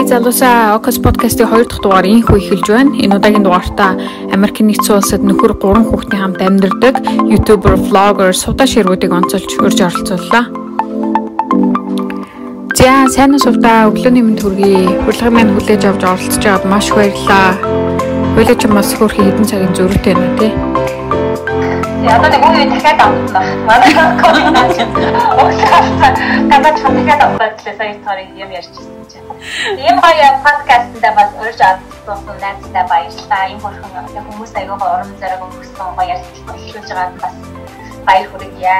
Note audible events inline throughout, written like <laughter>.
Эй залуусаа Окас подкастын 2 дахь дугаар инхүү эхэлж байна. Энэ удаагийн дугаартаа Америкийн нэгдсэн улсад нөхөр 3 хүүхдийн хамт амьдардаг YouTuber, vlogger, сувда ширгүүдийг онцолж урьж оролцууллаа. За сайн уу сувда өглөөний мэнд хүргэе. Урилгын маань хүлээж авч оролцож байгаад маш их баярлалаа. Хойлоо ч бас хөрхи хэдэн цагийн зөрүүтэй байна тий. Одоо нэг үе дахиад байна. Манай коммент. Уусаа гадаад дахиад авсан гэсэн story юм ярьчихсан чинь. Ийм гоё подкастнда бас урьж авсан найзтай баярлалаа. Ийм бурхан хүмүүс аягүй урам зориг өгсөн гоё ярилцлага боловсруулж байгаад бас баяр хүргье.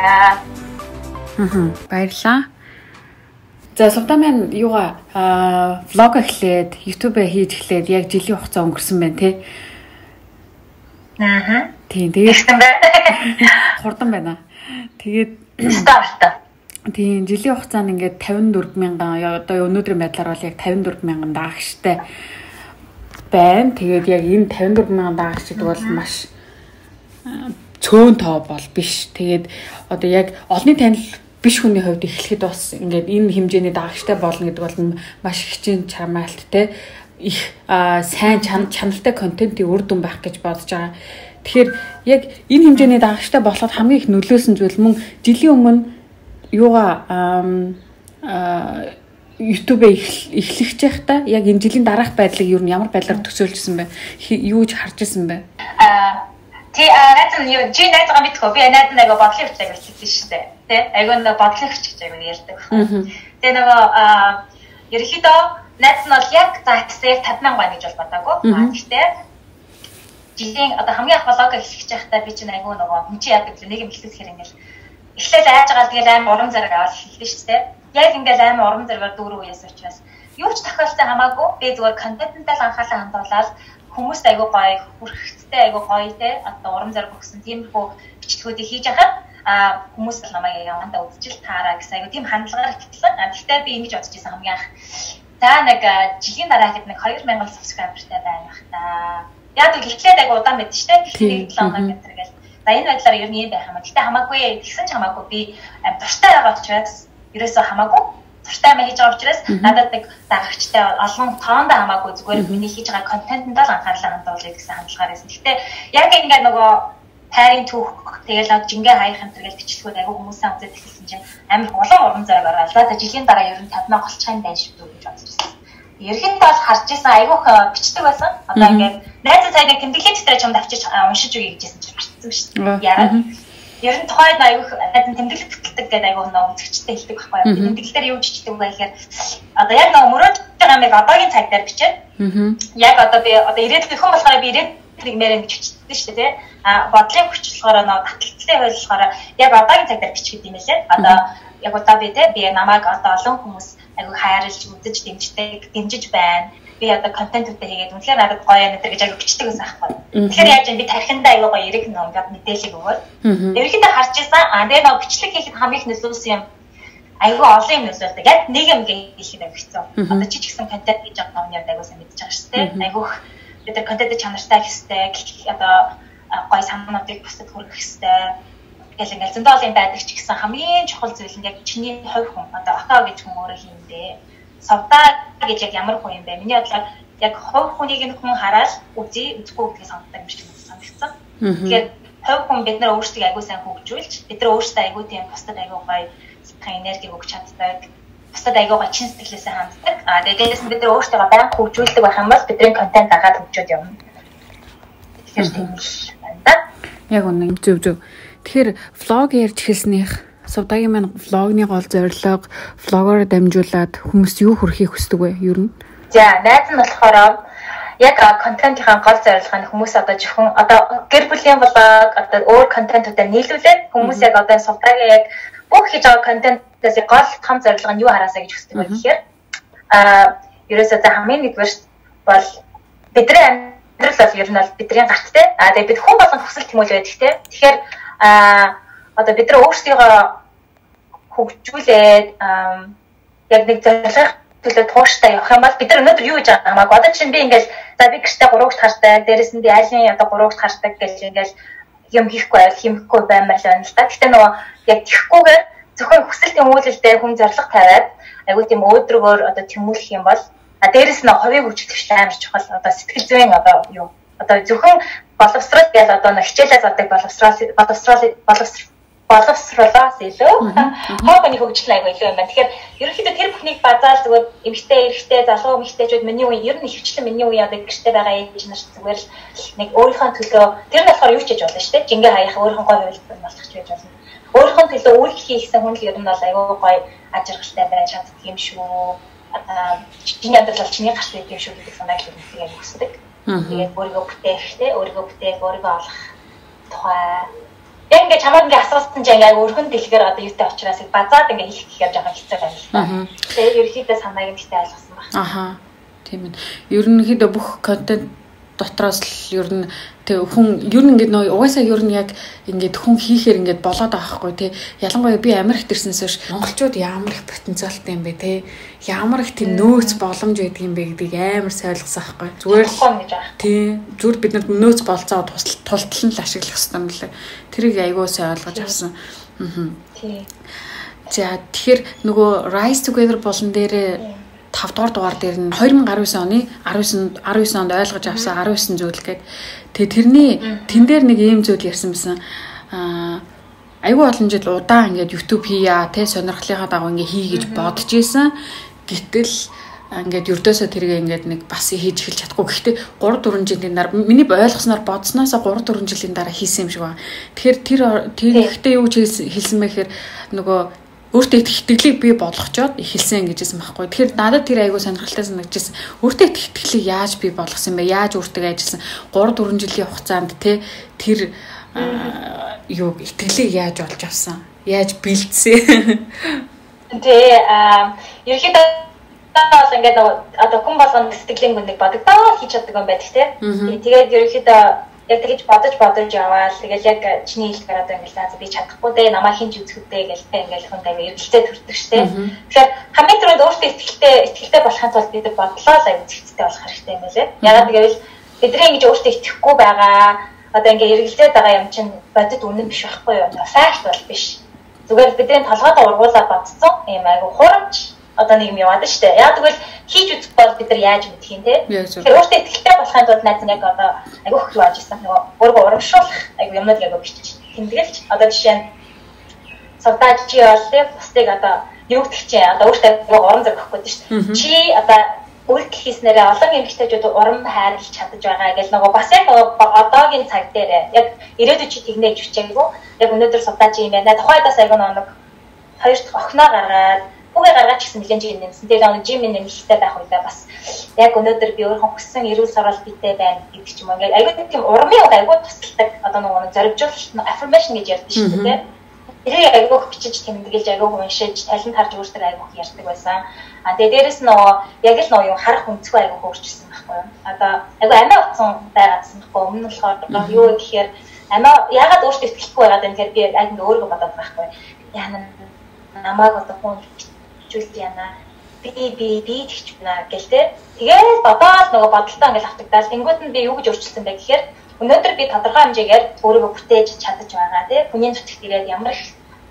Хм баярлалаа. За сувда маань юугаа аа влог эхлээд YouTube хийж эхлээд яг жилийн хугацаа өнгөрсөн байна тий. Аа. Тийм тэгээд <laughs> хурдан байна. Тэгээд Старт. Тийм жилийн хугацаанд ингээд 54 мянган одоо өнөөдрийн байдлаар бол яг 54 мянган даагчтай байна. Тэгээд яг энэ 54 мянган даагч гэдэг бол маш цөөн тоо бол биш. Тэгээд одоо яг олонний танил биш хүний хувьд эхлэхэд бас ингээд энэ хэмжээний даагчтай болно гэдэг бол маш хичээн чармаалттай их сайн чан- чаналтай контентын үр дүн байх гэж бодож байгаа. Тэгэхээр яг энэ хэмжээний даагчтай болоход хамгийн их нөлөөсөн зүйл мөн жилийн өмнө юугаа ам, а, YouTube эхлэх байхдаа яг энэ жилийн дараах байдлыг юу ямар байдлаар төсөөлжсэн бэ? Юу ч харж ирсэн бэ? Аа Ти найз нь юу чи найз байгаа мэдгүй би найз нэг бодлын хүчтэй хэлсэн шүү дээ. Тэ айгүй нэг бодлын хүч гэж айгүй ярьдаг. Тэгээ нөгөө аа ерөнхийдөө найз нь бол яг загсаар 50000 байна гэж бол бодоагүй. Аа гэхдээ жилийн одоо хамгийн их блог эхлэж байхдаа би чинь айгүй нөгөө хүн чи яадаг нэг юм хэлэх хэрэг ингээл эхлээд айж байгаа тэгэл аим урам зориг аваад хэлдэг шүү дээ. Яг ингээл аим урам зоригоор дүүрэн үеэс учраас. Юу ч тохиолдсон хамаагүй би зүгээр контенттай л анхаалаа хандуулаад хүмүүст айгүй гоё хүрхэцтэй айгүй гоё те одоо урам зориг өгсөн. Тиймэрхүү бичлэгүүдийг хийж байхад а хүмүүс л намайг явандаа үзчихэл таараа гэсэн айгүй тийм хандлагаар ихтлэн а тэгтээ би ингэж бодож байсан хамгийн анх. За нэг жилийн дараа хэд нэг 2000 subscriberтай байх та. Яг л эхлээд айгүй удаан байд штэ тэгэхээр 7 хоног метр гэл за энэ байдлаар ер нь юм байх юм тэгтээ хамаагүй тэгсэн ч хамаагүй би дуртай байгаа учраас ерөөсөө хамаагүй туртай мэй хийж байгаа учраас надад нэг дагагчтай олон тоондоо хамаагүй зүгээр миний хийж байгаа контентэнд л анхаарлаа хандуулъя гэсэн хандлагаар байсан. Гэтэ яг ингээд нөгөө тайрын түүх тэгэл жингээ хаях энэ төргээл бичлэгүүд аягүй хүмүүсээ үзээд эхэлсэн чинь амар улам урам зориг ороод за жилийн дараа ер нь 50 мянга голчхын дайн шүү гэж бодож ирсэн. Ерхэд бол харж исэн айгүйх бичдэг байсан. Одоо ингээд найз цай нэг тэмдэглэлийн дотор чамд авчиж уншиж өгье гэжсэн чинь марцсан шүү дээ. Яагаад Ер нь тухайд аягүй найдан тэмдэглэл тэтгдэг гэдэг аягүй нөө үзэгчтэй хэлдэг байхгүй юу. Тэмдэглэлээр юу ч чичдэг вэ гэхээр одоо яг нөө мөрөөж байгаа юмыг одоогийн цаг дээр бичээд яг одоо би одоо ирээдүйн хүн болохоор би ирээдүйн мэрэн гэж бичдэг шүү дээ. А бодлын хүч болохоор нөө таталцлын хууль болохоор яг одоогийн цаг дээр бичих гэдэг юм лээ. Одоо яг одоо би те би намайг одоо олон хүмүүс аягүй хайрлж үзэж дэмждэг дэмжиж байна би одоо контентуудаа хийгээд үнэхээр надад гоё гэдэг гэж аяг бичдэг гэсэн аахгүй. Тэгэхээр яаж юм би тархиндаа аягүй гоё эрэг нэг ингээд мэдээлэл өгөөд. Ерөнхийдөө харж байсан. А тэгээ нэг бичлэг хийхэд хамгийн их нөлөөсөн юм аягүй олон юм нөлөөлдөг. Яг нэг юм хийхэд аягүй хэцүү. Одоо чи ч гэсэн контент хийж байгаа юм аягүй сайн мэдчихэж байгаа шүү дээ. Аягүй бид нар контент чанартай хэвстэй одоо гоё санаануудыг бусдад хүргэх хэвстэй гэл ингээл зөндөө олон байдаг ч гэсэн хамгийн чухал зүйл нь яг чиний хувь хүн одоо акаа гэж хүн өөрөө хийндээ савдаа гэж яг ямар хүн юм бэ? Миний бодлоор яг хувь хүнийг нь хүн хараад үзье, үзэхгүй гэдгийг сонгодог юм шиг санагдсан. Тэгэхээр хувь хүн бид нар өөрсдөө аягүй сайн хөгжүүлж, бид нар өөрсдөө аягүй тийм бусдад аягүй гоё сэтгэл энерги өгч чаддаг. Бусдад аягүй гоё чин сэтгэлээсээ ханддаг. Аа дээрээс нь бид нар өөрсдөө баян хөгжүүлдэг байх юм бол бидний контент дагаад хөгжөөд явна. Тэгэхээр тийм л байна да. Яг үнэн зөв зөв. Тэгэхээр влог ярьж эхэлснийх Сувдагийн маань влогны гол зорилго влогоор дамжуулаад хүмүүст юу хүрхийг хүсдэг вэ? Ер нь. За, найз нь болохоор яг контентын гол зорилго нь хүмүүс одоо зөвхөн одоо гэр бүлийн влог одоо өөр контентуудаар нийлүүлээд хүмүүс яг одоо Сувдагийн яг бүх хийж байгаа контентээс гол том зорилго нь юу хараасаа гэж хүсдэг вэ гэхээр аа ерөөсөө за хамгийн нэгдүгээр бол бидний амьдрал бол ер нь бол бидний гарт те. Аа тэгээд бид хүн болгонд хүсэл тэмүүлэл байдаг те. Тэгэхээр аа одоо бид нар өөрсдийгөө хөгжүүлээд яг нэг зорилгын төлөө тууштай явах юм бол бид нар өнөөдөр юу хийж байгаа хамаагүй. Одоо чинь би ингээл за би гэртээ 3 цагт хардаг, дээрэс нь би айлын одоо 3 цагт хардаг гэж ингээл юм хийхгүй байл хийхгүй баймаар байна л да. Гэтэ нөгөө яг тийхгүйгээр зөвхөн хүсэл тэмүүлэлдээ хүн зориг тавиад айгүй тийм өөдрөгөөр одоо тэмүүлэх юм бол А дээрэс нь хувийн хөгжлөлт амар чухал одоо сэтгэл зүйн одоо юу одоо зөвхөн боловсрол гэж одоо нэг хичээлээ задаг боловсрол боловсрол боловсрол боловсруулаас илүү хоогны хөгжил айгүй илүү юм байна. Тэгэхээр ерөнхийдөө тэр бүхнийг базаал зүгээр эмэгтэй, эрэгтэй, залуу эмэгтэйчүүд миний үе ер нь хөвчлэн миний үе одоо гэрте байгаа ээж нар зүгээр л нэг өөрийнхөө төлөө тэр нь болохоор юу ч хийж болно шүү дээ. Жингээ хаяах өөрийнхөө гой болох ч байж болно. Өөрийнхөө төлөө үйлдэл хийсэн хүн л ер нь бол айгүй гой ажиргалтай байж чаддаг юм шүү. Аа чиний амьдрал чиний гарт байдаг юм шүү гэдэг санааг л үнэхээр хүсдэг. Тэгээд өөрийгөө бүтээхтэй, өөрийгөө бүтээх, өөрийгөө олох тухай яг ингээд чамайг ингээд асуусан чинь яг өрхөн дэлгээр одоо юутай учраас базаад ингээд хэлэх гэхээр жоохон хэцүү байна л та. Тэгээд ерөөхдөө санааг нь ихтэй ойлгосон байна. Аха. Тийм ээ. Ерөнхийдөө бүх контент дотроос л ер нь тэг хүн ер нь ингээд нөө угаасаа ер нь яг ингээд хүн хийхээр ингээд болоод байгаа хгүй тий. Ялангуяа би Америкт ирсэнээс хойш монголчууд ямар их потенциалтай юм бэ тий? Ямар их тийм нөөц боломж байдаг юм бэ гэдгийг амар ойлгосон байхгүй. Зүгээр л тий. Зүгээр бид нар нөөц болцоо тултал нь л ашиглах хэрэгтэй юм лээ тэрийг айгуу сайн ойлгож авсан. Аа тий. За тэгэхээр нөгөө Rise Together болон дээрээ 5 дугаар дугаар дээр нь 2019 оны 19 19 онд ойлгож авсан 19 зүйл гээд тэгээ тэрний тэн дээр нэг ийм зүйл ярьсан байсан. Аа айгүй олон жил удаан ингээд YouTube хийя те сонирхлынхаа дагуу ингээ хий гэж бодож исэн гэтэл ингээд юрдөөсөө тэргээ ингээд нэг бас хийж эхэлж чадахгүй. Гэхдээ 3 4 жилийн дараа миний ойлгосноор бодсноос 3 4 жилийн дараа хийсэн юм шиг байна. Тэгэхээр тэр тэр ихтэй юу ч хэлсэн мэхээр нөгөө өөртөө итгэлийг би болгочоод эхэлсэн гэжсэн байхгүй. Тэгэхээр надад тэр айгүй сонирхолтой санагдчихсэн. Өөртөө итгэлийг яаж би болгосон бэ? Яаж өөртөө ажилласан? 3 4 жилийн хугацаанд те тэр юу итгэлийг яаж олж авсан? Яаж бэлдсэн? <laughs> Тэгээ а ерөөхдөө бол ингээд одоо хүн болгоно сэтгэлийн гүнийг бодогдоо хийж чаддаг юм байдаг те. Тэгээд ерөөхдөө яг тэгэж бодож бодож яваал тэгэл яг чиний хэлдгээр одоо ингээл за би чадахгүй дээ намайг хинж үзэхүүдээ гэл тэ ингээл хүн тавь эргэлзээ төрдөг штэ. Тэгэхээр хамгийн түрүүнд өөртөө ихтэй ихтэй болохын тулд бид бодлоо л зэгцтэй болох хэрэгтэй юм байлээ. Ягаад гэвэл бидний ингэж өөртөө итгэхгүй байгаа одоо ингээ эргэлзээд байгаа юм чинь бодит үнэн биш байхгүй юу? Факт бол биш. Зүгээр бидний толгойд ургуулад бодсон юм айгу хурамч одоо нэг юм яваад штэ. Яг тэгвэл хийж үзэх бол бид нар яаж мэдэх юм те. Тэгэхээр өөртөө ихтэй болохын тулд найз нь яг одоо айгүйх юу ааж ирсэн нөгөө өөрийгөө урамшуулах айгүй юмнууд яг бичиж тэмдэглэж одоо жишээ нь савтаж чи бол те бусдыг одоо гэх чинь одоо өөртөө урам зориг өгөх гэдэг штэ. Чи одоо үйлдэл хийснээрээ олон эмэгтэйчүүд урам хайрлаж чадаж байгаа гэл нөгөө бас яг одоогийн цаг дээр яг ирээдүйд чи тэгнэж хүчээгүй яг өнөөдөр савтаж юм байна. Тухайдаас айгүй нэг хоёр дахь охиноо гаргаад Хүүгээ гаргаж гисэн нэлээд жиг нэмсэн. Тэгээд нэг жимийн нэмэлттэй байх үедээ бас яг өнөөдөр би өөрөө хүссэн эрүүл сарвал битэй байна гэдэг ч юм уу. Ингээд айгүй тийм урмын уг айгүй тусалдаг одоо нэг зоригжуулалт affirmation гэж ярьдаг шүү дээ. Тэрийг айгүй бичиж тэмдэглэж айгүй уншиж талент харж өөртөө айгүй ярьдаг байсан. А тэгээд дээрэс нөгөө яг л нөгөө юм харах өнцгөө айгүй өөрчилсөн байхгүй юу. Одоо айгүй амиа утсан байгаадсан байхгүй өмнө болохоор юу гэхээр амиа ягаад өөртөө итгэхгүй байгаад байна гэхээр би айгүй өөрийгөө бодоод байхгүй. Яна намайг одоо хүн хөгжүүлж яана би би би тэгч байна гэл те. Тэгээд бодоод нөгөө бодолтой ингээл автагдаад тэнгууд нь би юу гэж өөрчилсөн бэ гэхээр өнөөдөр би тодорхой хэмжээгээр өөрийгөө бүтээж чадаж байгаа те. Хүний зүтгэх ирээд ямар их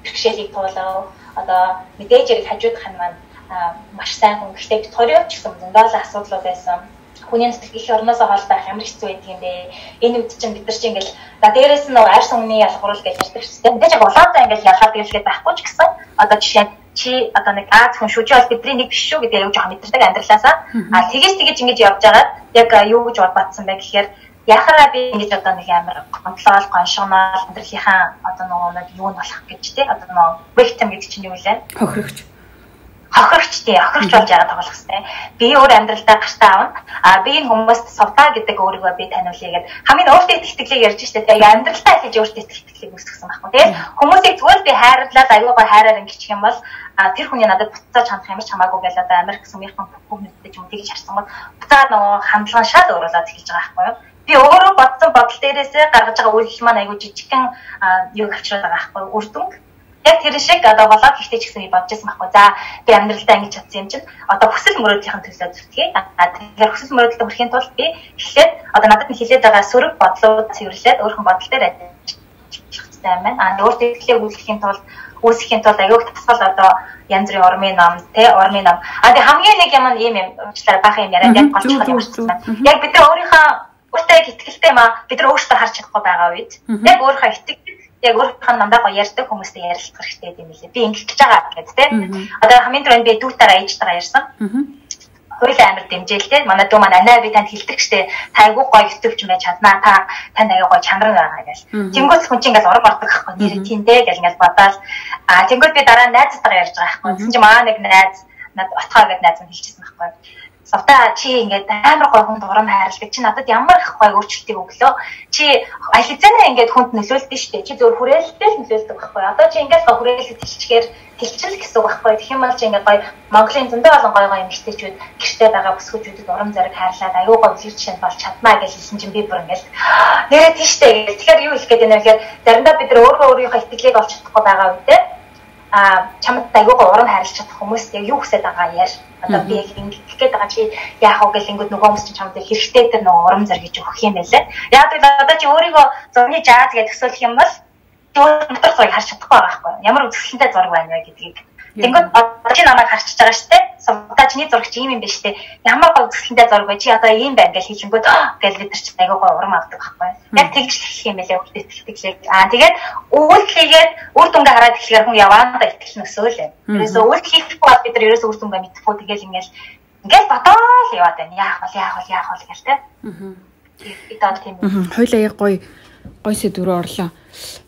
бэрхшээлийг туулаа одоо мэдээж хэрэг хажуудах нь маань маш сайн хүн. Гэхдээ бид хоёроо ч гэсэн зөндөл асуудлууд байсан хүний нутаг их орноосоо хол байх ямар хэцүү байдаг юм бэ? Энэ үед чинь бид нар чинь ингээл за дээрээс нь арьс өмнө ялгаруул гэж ярьдаг шүү дээ. Мэдээж яг улаантай ингээл ялгаад гэлгээд байхгүй ч гэсэн одоо жишээ нь чи одоо нэг Аз хүн шүү чи бол бидний нэг биш шүү гэдэг яг жоохон мэдэрдэг амьдралаасаа. А тэгэж тэгэж ингэж явж байгаа яг юу гэж бод батсан бэ гэхээр яхараа би ингэж одоо нэг амар гонтлол гоншгоноол амьдралынхаа одоо нөгөө нэг юу нь болох гэж тий одоо нөгөө victim гэдэг чинь юу вэ? Хохирогч хохирогч тий хохирогч болж байгаа тоглох хэрэгтэй. Би өөр амьдралдаа гартаа авна. А би энэ хүмүүст сувтаа гэдэг өөрийгөө би таниулъя гэдэг. Хамгийн өөртөө итгэлийг ярьж штэ тий амьдралдаа хийж өөртөө итгэлийг үүсгэсэн байхгүй тий. Хүмүүсийг зүгээр би хайрлаад аюугаа хайраар ингэчих юм бол тэр хүний надад буцааж хандах юм ч хамаагүй гэж одоо Америк сумынхан хүмүүсттэй ч юм тэгж харсан бол буцаад нөгөө хандлага шал өөрөөлөд эхэлж байгаа байхгүй юу? би өөрөө бодсон бодол дээрээсээ гаргаж байгаа үйлдэл маань айгүй жижигхэн юу авчираад байгаа байхгүй үр дүнг яг тэр шиг одоо болоод ихтэй ч гэсэн би бодож байсан байхгүй. За би амьдралдаа ингэж чадсан юм чинь одоо хүсэл мөрөөдлийн төлөө зүтгэе. А тэгэхээр хүсэл мөрөөдөлд хүрэхин тулд би эхлээд одоо надад хэлээд байгаа сөрөг бодлууд цэвэрлээд өөрхөн бодол дээр ажиллах хэрэгтэй юм байна. Аа өөртөө итгэлээ үүсгэхийн тулд үүсгэхийн тулд аюуг тасгал одоо янз бүрийн урмын ном те урмын ном. Аа тэг хамгийн нэг юм ийм юм уучлаарай баахан юм яриад яг голчхол юм байна. Яг бид нар өөрийнхөө өөртөө яг итгэлтэй маа бид нар өөртөө харж чадахгүй байгаа үед яг өөрийнхөө итгэл яг өөрийнхөө намдаа гоё ярьдаг хүмүүстэй ярилцах хэрэгтэй юм лээ. Би ингэж гэж байгаа гэдэг те. Одоо хамгийн түрүүнд би дүүтараа ээжтэйгээ ярьсан хууль амир дэмжээлтэй. Манай дүү маань анаа би танд хэлдэг штэ та айгуу гоё ютубч байж чаднаа та танд аяа гоё чанар байгаа гэж. Тэнгүүс хүн чинь ингээл ураг ордог байхгүй. Нэр тийм дээ гэж ингээл бодоод а тэнгүүд би дараа найзтайгаа ярьж байгаа байхгүй. Тэгсэн чинь маа нэг найз над отхоо гэдэг найз нь хэлчихсэн байхгүй Савта чи ингээд амар гой хүнд урам хайрлаг чи надад ямар их гой өөрчлөлтийг өглөө. Чи ализэнэ ингээд хүнд нөлөөлдөг шүү дээ. Чи зөв хүрээлэлтэй л нөлөөлдөг байхгүй. Одоо чи ингээд гой хүрээлэл тэлчгээр тэлчихэл гэсэн үг байхгүй. Тэгэх юм бол чи ингээд гой Монголын зөндөө олон гой гой эмэгтэйчүүд гэртээ байгаа бүсгүүчүүдэд урам зориг хайрлаад аюу гой зэрэг жишээ болж чаднаа гэж хэлсэн чинь би бүр ингээд <gasps> нэрээ тийштэй гэх. Тэгэхээр юу хэлэх гээд байна вэ гэхээр заримдаа бид нар өөрөө өөрийнхөө итгэлийг олж чадахгүй байгаа үедээ а чамд айгуугаа урам хайрлах чадах хүмүүс яг юу хүсэж байгаа яар? Одоо би яг ингэх гээд байгаа чи яах вэ гэл ингэдэг нөгөө хүмүүс чинь чамд хэрэгтэй тэр нөгөө урам зориг гэж өгөх юм байлаа яг л одоо чи өөрийгөө зургийн жааз гэж төсөөлөх юм бол өөр мотор зургийг харж чадахгүй байгаа байхгүй ямар үзэсгэлэнтэй зураг байна вэ гэдгийг Тэнгүүд одоо чи намайг харчиж байгаа шүү дээ. Сувда чиний зурагч ийм юм биш үү? Ямар гоо үзэсгэлэнтэй зураг вэ? Чи одоо ийм байна гэж хэлэнгүүт гэл бид нар чи айгаа гоо урам авдаг байхгүй. Яг тэгж хэлэх юм байлаа өөртөө итгэлтэй. Аа тэгээд үйлдэлгээд үр дүнгээ хараад эхлэхээр хүн яваанда итгэл нөсөөл юм. Үйлдэл хийхгүй бол бид нар ерөөсөө үр дүнгээ мэдэхгүй тэгэл ингээл ингээл бодоол яваад байна. Яах вэ? Яах вэ? Яах вэ гэл тэ. Аа. Бид одоо тийм. Хоёлаа яг гоё гоё сэдврүү орлоо.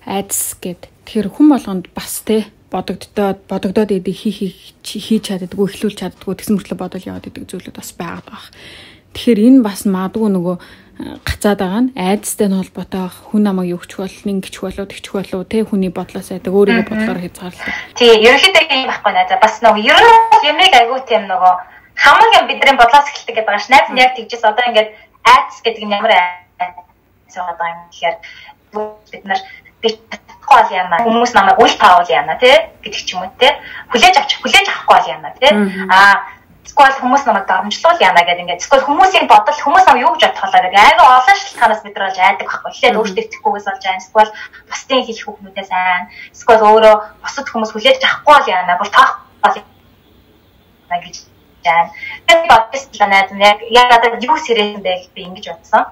Айдас гэд. Тэгэхээр хүн болгонд бас те бодогддоод бодогдоод идэг хий хийж чаддаггүй эхлүүлж чаддаггүй тэгсэн мөртлөө бодол яваад идэг зүйлүүд бас байгаад байгаа. Тэгэхээр энэ бас маадгүй нөгөө э, гацаад байгаа нь айдастай нь холбоотой хүн намайг юу гчих бол ингэчих болоо тэгчих болоо тэ хүний бодлоос айдаг өөрийгөө бодлоор хязгаарлалтай. Тий, ерөнхийдөө юм байхгүй наа. Бас нөгөө ер нь юмыг айгүй тийм нөгөө хамаг юм бидний бодлоос эхэлдэг гэдэг байгаа ш. Найз нь яг тэгжээс одоо ингээд айдас гэдэг нь ямар айдас байгаа юм гэхээр бид нар би чадахгүй бол яана. Хүмүүс намайг үл таавал яана тий гэдэг ч юм уу тий хүлээж авч хүлээж авахгүй бол яана тий аа эсвэл хүмүүс намайг дарамжлуул яана гэдэг ингээд. Эсвэл хүмүүсийн бодол хүмүүс нам юу гэж бодох вэ гэдэг. Айгаа олон шалтгаанаас бид нар болж айдаг байхгүй. Эхлээд өөртөө итгэхгүйгээс болж байна эсвэл бусдын хэлэх хүүхнүүдээ сайн. Эсвэл өөрөө бусад хүмүүс хүлээж авахгүй бол яана. Бүр таах бол гэж жаа. Тэгээд бодсон найз нь яг яг одоо юу сэрээсэн бэ би ингэж бодсон.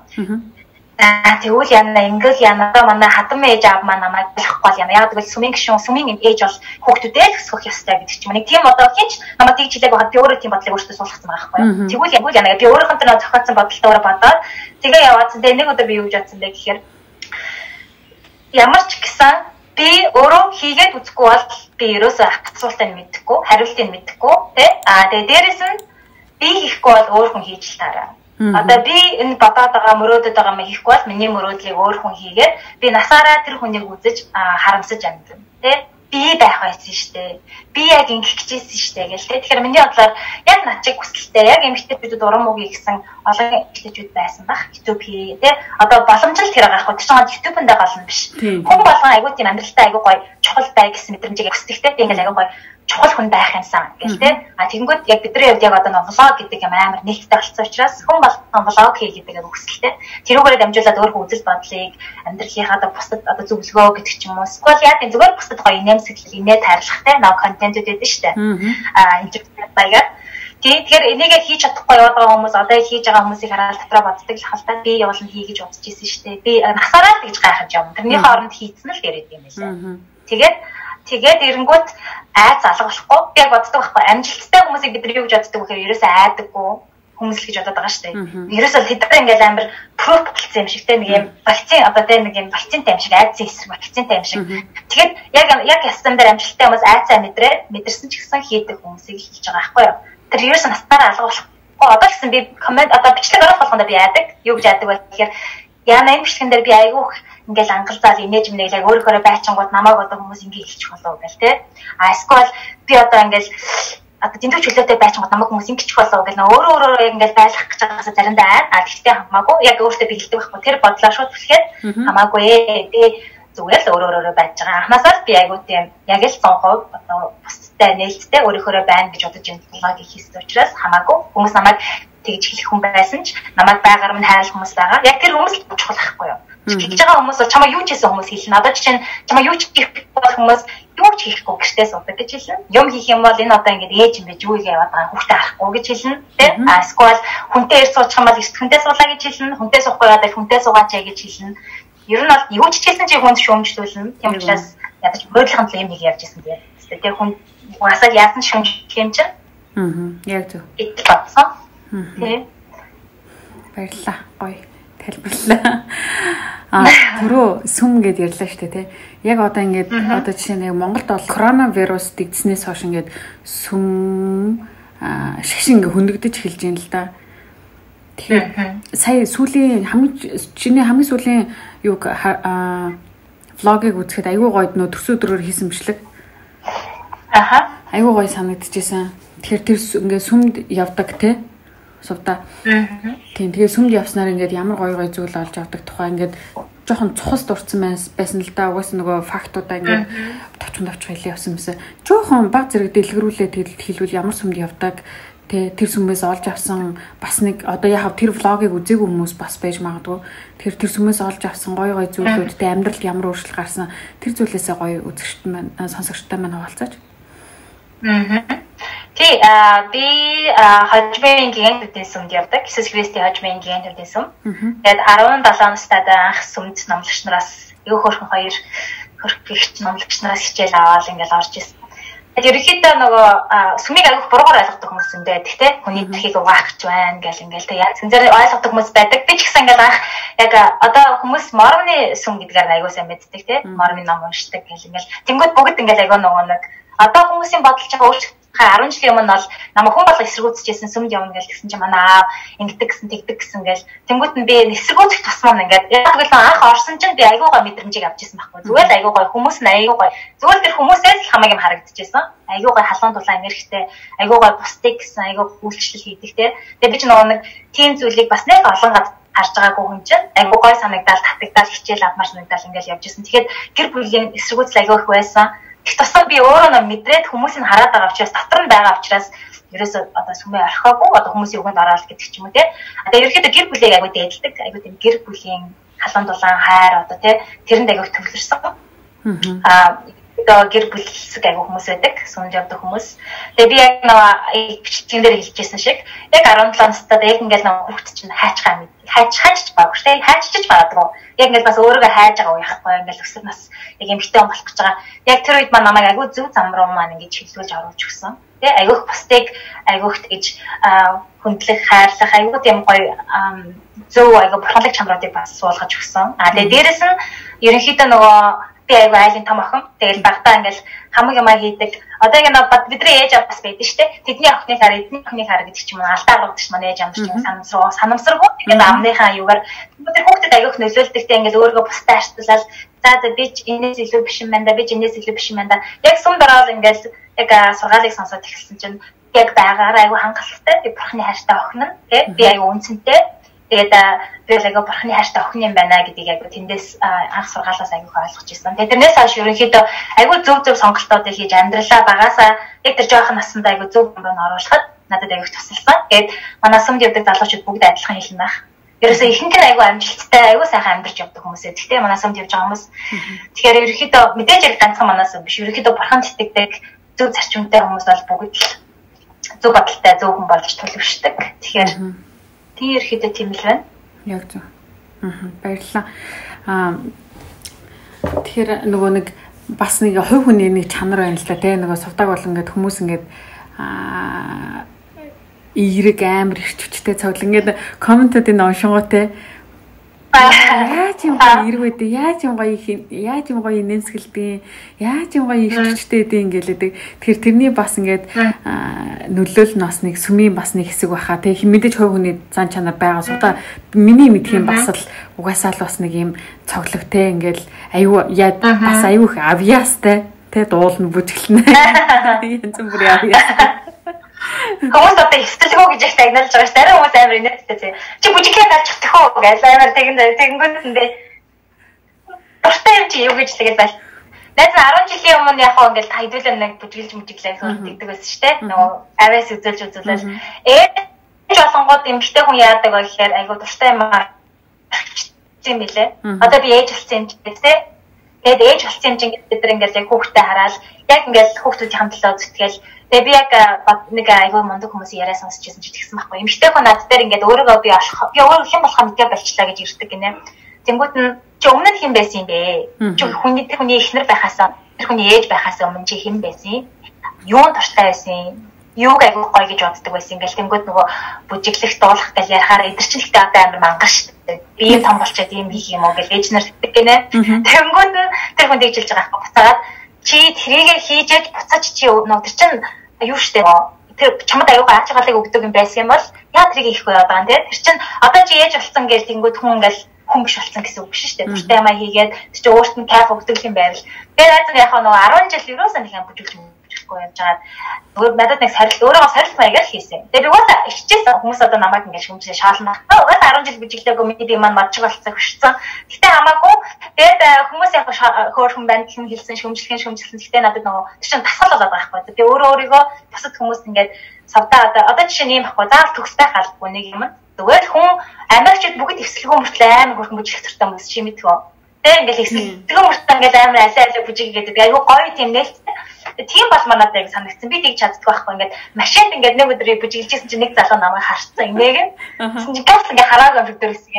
Аа тэгвэл яна ингээл яна. Манай хатан ээж аав маань намайг болохгүй бол яна. Яг тэгвэл сүмийн гишүүн сүмийн ээж бол хүүхдүүдээ өсгөх ёстой гэдэг чинь. Нэг тийм одоо хинч намайг тэгж хэлээг байгаа би өөрөө тийм бодлыг өөртөө суулгацсан байгаа байхгүй тэгвэл яг яна би өөрийнхөө тэр зохиоцсон бодолтойгоор бодоод тэгээ яваадсан тэгээ нэг удаа би юу гэж бодсон бэ? гэхээр ямар ч гэсэн би өөрөө хийгээд үзэхгүй бол би ерөөсөө асуултыг мэдэхгүй хариултыг мэдэхгүй тий аа тэгээ дээрэс нь би хийхгүй бол өөр хүн хийж л таараа Одоо би энэ бодоод байгаа мөрөөдөд байгаа юм хийхгүй бол миний мөрөөдлийг өөр хүн хийгээд би насаараа тэр хүнийг үзэж харамсаж амьдна. Тэ? би байх байсан штэ. Би яг ингэх гэжсэн штэ гэл тэ. Тэгэхээр миний бодлоор яг над чиг хүсэлтэй яг эмэгтэйчүүдэд урам өгье гэсэн олон эмэгтэйчүүд байсан баг. YouTube хий тэ. Одоо боломжтой тэр байгаа хгүй. Тэр чинь YouTube-нд байгаа юм биш. Хүн болгон айгуу тийм амьдралтай айгуу гоё чухал бай гэсэн мэдрэмжийг өсдөгтэй. Ингээл айгуу гоё чухал хүн байх юмсан гэл тэ. А тэгэнгүүт яг бидний хувьд яг одоо нэг влог гэдэг юм амар нээлттэй болсон учраас хүн болгон влог хий гэдэг өгсөлтэй. Тэрүүгээр дамжуулаад өөрөө үзэл бодлыг амьдралынхаа одоо бусдад одоо зөвлөгөө гэдэг ч юм уу. Эсвэл яг энэ зүгээр бусдад гоё инэм сэтгэл инээ тайрлахтай нав контентууд байдаг шүү дээ. А энэ баягаар Тэгэхээр энийг хийж чадахгүй яваад байгаа хүмүүс одоо хийж байгаа хүмүүсийг хараад дотроо боддог л хальтаа би явуулна хий гэж бодож ирсэн шүү дээ. Би насаараа тэгж гайхаж юм. Тэрний хооронд хийцэн л яриад юм байна. Тэгээд Тэгээд эренгүүт айц алга болохгүй. Би яг боддог байхгүй. Амжилттай хүмүүсийг бид нар юу гэж боддог вэ гэхээр ерөөсөө айдаггүй хүмүүс л гэж бодоод байгаа шүү дээ. Ерөөсөө тэд нар ингээл амар прoof болсон юм шиг те нэг юм вакцин одоо те нэг юм вакцинтай юм шиг айдсан эсрэг вакцинтай юм шиг. Тэгэхээр яг яг ястан дээр амжилттай хүмүүс айцаа мэдрээ мэдэрсэн ч гэсэн хийдэг хүмүүсийг хэлж байгаа байхгүй юу. Тэр ерөөсөө настаараа алга болохгүй. Одоо гэсэн би комент одоо бичлэг оруулах болгондоо би айдаг. Юу гэж айдаг вэ гэхээр яна юм бичлэгэн дээр би айгүйх ингээл ангалзаал инээж яг өөрөөрөө байчингууд намайг одоо хүмүүс ингээ хэлчих болов гэл те. А эсвэл би одоо ингээл одоо дэндүү чөлөөтэй байчингууд намайг хүмүүс ингэчих болов гэл нөө өөрөө өөрөө ингээл байлгах гэж байгаасаа заримдаа аа а гэхдээ хамаагүй яг өөртөө би хэлдэг байхгүй тэр бодлоо шууд түлхээд хамаагүй ээ би зүгээр л өөрөө өөрөө байж байгаа. Анхнаасаа би айгуу тийм яг л 100% одоо бусдтай нээлттэй өөрийнхөө байна гэж бодож энэ блогийг хийсэн учраас хамаагүй хүмүүс намайг тэгж хэлэх хүн байсан ч намайг байгаар минь хайрлах хүмүүс байгаа. Яг тэр хүмүүс чухал байхгүй юу? Хэлж байгаа хүмүүс чамаа юу ч хийсэн хүмүүс хэлнэ. Одоо жишээ нь чамаа юу ч хийх бол хүмүүс юу ч хийхгүй гэртээ суудаг гэж хэлнэ. Юм хийх юм бол энэ одоо ингээд ээж юм байж юу яваад байгаа хүүхдээ харахгүй гэж хэлнэ. Тэ? А эсвэл хүнтэй ирж суучих юм бол хүнтэй суулаа гэж хэлнэ. Хүнтэй суухгүй яваад хүнтэй суугаач гэж хэлнэ. Ер нь бол юу ч хэлсэн чи хүнд шүүмжлүүлнэ. Тийм учраас ядаж мөрөдлөсөн л юм нэг ярьж ирсэн тийм. Тэгээ хүн угаасаа яасан шүүмжлэх юм чинь. Аа. Яг зөв. Идэл батсан. Тийм. Баярлалаа. Гоё тайлбарлаа. А түрүү сүм гэд ярьлаа шүү дээ тий. Яг одоо ингээд одоо жишээ нь Монголд бол коронавирус дэгдснээс хойш ингээд сүм шашин ингээ хөндөгдөж эхэлж байна л да. Тэгэхээр сая сүүлийн хамгийн чиний хамгийн сүүлийн юу влогийг үзэхэд айгүй гоё нөө төрсө өдрөөр хийсэн бичлэг. Аха. Айгүй гоё санагдчихсэн. Тэгэхээр тэр ингээ сүмд явдаг те сувда. Тийм тэгээ сүмд явснаар ингээд ямар гоё гоё зүйл олж авдаг тухай ингээд жоохон цухас дурдсан байсан л да. Угаас нөгөө фактуудаа ингээд товч товч хэлээ явсан юмсан. Жоохон баг зэрэг дэлгэрүүлээ хэлвэл ямар сүмд явдаг тэ тэр сүмээс олж авсан бас нэг одоо яг тэр влогийг үзээгүй хүмүүс бас байж магадгүй тэр тэр сүмээс олж авсан гоё гоё зүйлүүдтэй амьдралд ямар өөрчлөлт гарсан тэр зүйлээсээ гоё үзэгчд маань сонсогчтой маань хуваалцаач. Аа. Тий, а би хожмын гигантуудын сүмд явдаг. Иесус Христийн хожмын гигантуудын сүм. Тэгээд 17 настай анх сүмд номлогч нараас юу хөрхөн хоёр хөрхөгч номлогч нараас хичээл аваад ингээл орж ирсэн. Тэгээд ерөнхийдөө нөгөө сүмийг аяг буруугаар ойлгодог хүмүүс байдаг те. Хүний тэрхийг угаахч байна гэл ингээл тэг яг зэнзэр ойлгодог хүмүүс байдаг. Би ч гэсэн ингээл анх яг одоо хүмүүс мормны сүм гэдгээр аягүй сайн мэддэг те. Мормны ном уншдаг гэл ингээл тэнгууд бүгд ингээл аягүй нөгөө нэг одоо хүмүүсийн бодолж байгаа өөрчлөлт 10 жилийн өмнө бол намайг хүн болго эсэргүүцэжсэн сүмд явна гэж гэсэн чинь манай аав ингэдэг гэсэн тэгдэг гэсэн гэл тэнгуут нь би эсэргүүцэх тусмаа ингээд яг л анх орсон чинь би айгуугаа мэдрэмжийг авч ирсэн байхгүй. Зүгээр л айгуугаа хүмүүс нь айгуугаа зүгээр тэр хүмүүсээс л хамааг юм харагдчихсан айгуугаа халуун дулаан энергитэй айгуугаа бусдыг гэсэн айгуу үйлчлэл хийдэг те. Тэгээ би ч нөгөө нэг тийм зүйлийг бас нэг олон гад харж байгаагүй хүн чинь айгуу гой санагдал татагдал хичээл авмаар санагдал ингээл явж ирсэн. Тэгэхээр гэр бүлийн эсэргүүцэл айгуу их байсан Их тусам би өөрөө нь мэдрээд хүмүүсийг хараад байгаа учраас дотор нь байгаа учраас ерөөсөө одоо сүмээ орхиогүй одоо хүмүүсийн үгэнд ороод гэдэг ч юм уу те. Одоо ерөөхдөө гэр бүлийг аягүй дээдэлдэг. Аягүй тийм гэр бүлийн халуун дулаан хайр одоо те тэрэнд аягүй төвлөрсөн. Аа одоо гэр бүлсэг аягүй хүмүүс байдаг. Сүмд явдаг хүмүүс. Тэгээ би яг нэг бичлэгэн дээр хэлчихсэн шиг яг 17 настай яг ингээл нэг хүүхд чинь хайчгаа мэд. Хайч хайч баг штэ хайччих баадгүй. Яг ингээл бас өөрийгөө хайж байгаа уу яахгүй ингээл өсөр нас яг эмгтэй болох гэж байгаа. Яг тэр үед маань намайг аягүй зөв зам руу маань ингэж хилүүлж оруулж өгсөн. Тэгээ айгүйх бусдыг айгүйхт гэж хүндлэх хайрлах айгүй тийм гоё зөв айгүй бурхалаг чанаруудыг бас суулгаж өгсөн. А тэгээ дээрэс нь ерөнхийдөө нөгөө би айгүй айлын том охин. Тэгэл багтаа ингээл хамаг юмаа хийдэг. Одоо ингэ бод бидний ээж аваа бас байдаг шүү дээ. Тэдний охины хар, эдний охины хар гэдэг ч юм уу алдаа гаргадаг ч манай ээж амарч юм санамсруу, санамсаргүй. Тэгээд амныхаа юугаар тэр хүүхдэд айгүйх нөлөөлдөгтэй ингээл өөрийгөө бусдаа арчлал за за би ч энэс илүү биш юм байна да, би ч энэс илүү биш юм байна да. Яг сум дороод ингээл яг сургаалыг сонсоод эхэлсэн чинь яг байгаараа айгүй хангалттай. Би бурхны хайртай охин нь, тий? Би айгүй үнцэнтэй Тэгээд би л айгаа бурхны хайртай охин юм байна гэдгийг айгаа тэндээс анх сургаалаас айгүй ойлгож ирсэн. Тэгээд тэрнээс хойш ерөнхийдөө айгүй зөв зөв сонголтуудыг хийж амьдралаа багасаа яг тэр жоохон насндаа айгүй зөв юм оруулахад надад айгүй тусалсан. Тэгээд манай сүмд явдаг залуучууд бүгд адилхан хэлнэ байх. Ерөөсөө ихэнх нь айгүй амжилттай, айгүй сайхан амьдарч явдаг хүмүүс ээ. Гэхдээ манай сүмд явж байгаа хүмүүс. Тэгэхээр ерөнхийдөө мэдээж яг ганцхан манай сүм биш. Ерөнхийдөө бурхан итгэдэг зөв зарчимтай хүмүүс бол бүгд л зөв бодолтой, зөв хүн болж төлөвшдөг. Тэгэхээр Тийм ерөөхдөө тийм л байна. Яг зөв. Аа баярлалаа. Аа тэгэхээр нөгөө нэг бас нэг хувь хүний нэг чанар байна л да тий нөгөө сувдаг бол ингээд хүмүүс ингээд аа эерэг амар их хүчтэй цогл ингээд комментуудын уншингуутэй Яаж юм гоё үдэ яаж юм гоё яаж юм гоё нэмсгэлдэг яаж юм гоё ирчтэй дээ ингээл тэгэхээр тэрний бас ингээд нөлөөл нь бас нэг сүмийн бас нэг хэсэг баха. Тэг мэдээж хувь хүний зан чанар байгаа суда миний мэдх юм бас л угаасаа л бас нэг юм цоглогтэй ингээл аюу яа бас аюух авьяастай. Тэг дуулна бүжгэлнэ. <laughs> Янз бүрийн авьяас Хүмүүс одоо эвсэлгөө гэж их тагнуулж байгаа ш. Дараа хүмүүс амар инээдтэй. Чи бүжиглээ галчих төхөө гэж амар тэгэн тэгэнгүүтэндээ. Дуртай юм чи юу гэж тэгээд байл. Найз 10 жилийн өмнө яг хоо ингээл хайдуулаа нэг бүжиглж мүжиглээ гэдэг байсан ш. Нөгөө авиас үзүүлж үзүүлэл. Ээ болонгууд эмгтэй хүн яадаг вэ гэхээр айгу дуртай юм аа юм билээ. Одоо би ээж болсон юм гэдэг Тэгээд ээж болсон юм чинь бид нар ингээд яг хүүхдээ хараад яг ингээд хүүхдүүдийн төлөө зүтгэл Тэгээ би яг нэг айгүй мундаг хүмүүс яриа сонсчихсан ч тэгсэн байхгүй. Эмэгтэй хүн над дээр ингээд өөрийгөө би олох би өөрөө хэн болохоо мэдээ болчлаа гэж ирдэг гинэ. Тэнгүүд нь чи өмнө нь хэн байсан юм бэ? Чи хүний хүний эхнэр байхасаа тэр хүний ээж байхасаа өмнө чи хэн байсан? Юунд туртай байсан? юуг айгүй гоё гэж боддог байсан. Ингээл тэнгууд нөгөө бүжиглэх дуулах гэж ярахаар эдэрчлэгтэй одоо амар мангар шүү дээ. Би юм том болчиход юм хийх юм уу гэж ээж нар хэлдэг гинэ. Тэнгууд тэр хүн дийжилж байгаа хэрэг буцаагаад чи тэрийгээ хийж яж буцаач чи нөгөө тэр чин юу штэ тэр чамд аюугаа аач галыг өгдөг юм байсан юм бол яа тэрийг хийхгүй байгаа юм те. Тэр чин одоо чи ээж болсон гэж тэнгууд хүн ингээл хүн биш болсон гэсэн үг шүү дээ. Бүртээ ямаа хийгээд чи өөрт нь кайф өгдөг юм байвал. Найз нь яг нөгөө 10 жил юусэн нэг юм бүжиглэж болохгүй явж байгаа. Зүгээр надад нэг сорилт өөрөөгөө сорилт маягаар хийсэн. Би угаасаа иччихсэн хүмүүс одоо намайг ингэж хүмжээ шаална. Угаасаа 10 жил бичлээгүй миний юм мадчиг болцсон хөшсөн. Гэтэ хамаагүй тэгээд э, хүмүүс яг хөөрхөн гэх юм хэлсэн шөмжлөхийн шөмжлөсөн. Гэтэ надад нөгөө тийм тасгал болоод байгаа байхгүй. Тэгээ өөрөө өөрийгөө бусад хүмүүст ингэж савдаа одоо одоо жишээ нь юм байхгүй. Заавал төгстэй халахгүй нэг юм. Зүгээр хүн Америкчууд бүгд эвсэлгүй мөртлөө амар хөрхөн бүжиг төртэй хүмүүс чи мэдгөө. Тэ ингээл эвсэлгүй мөртлөө ингээл амар алай алай бүжиг гэдэг. Айгу гоё тийм нээлттэй тийм бол манад яг санагдсан. Би тэгж чаддаг байхгүй. Ингээд машинд ингээд нэг өдрийг бүжиглэжсэн чинь нэг залуу намайг харцсан. Инээг. Тэгсэн чинь газ ингээд хараагүй өдөр гэсэн.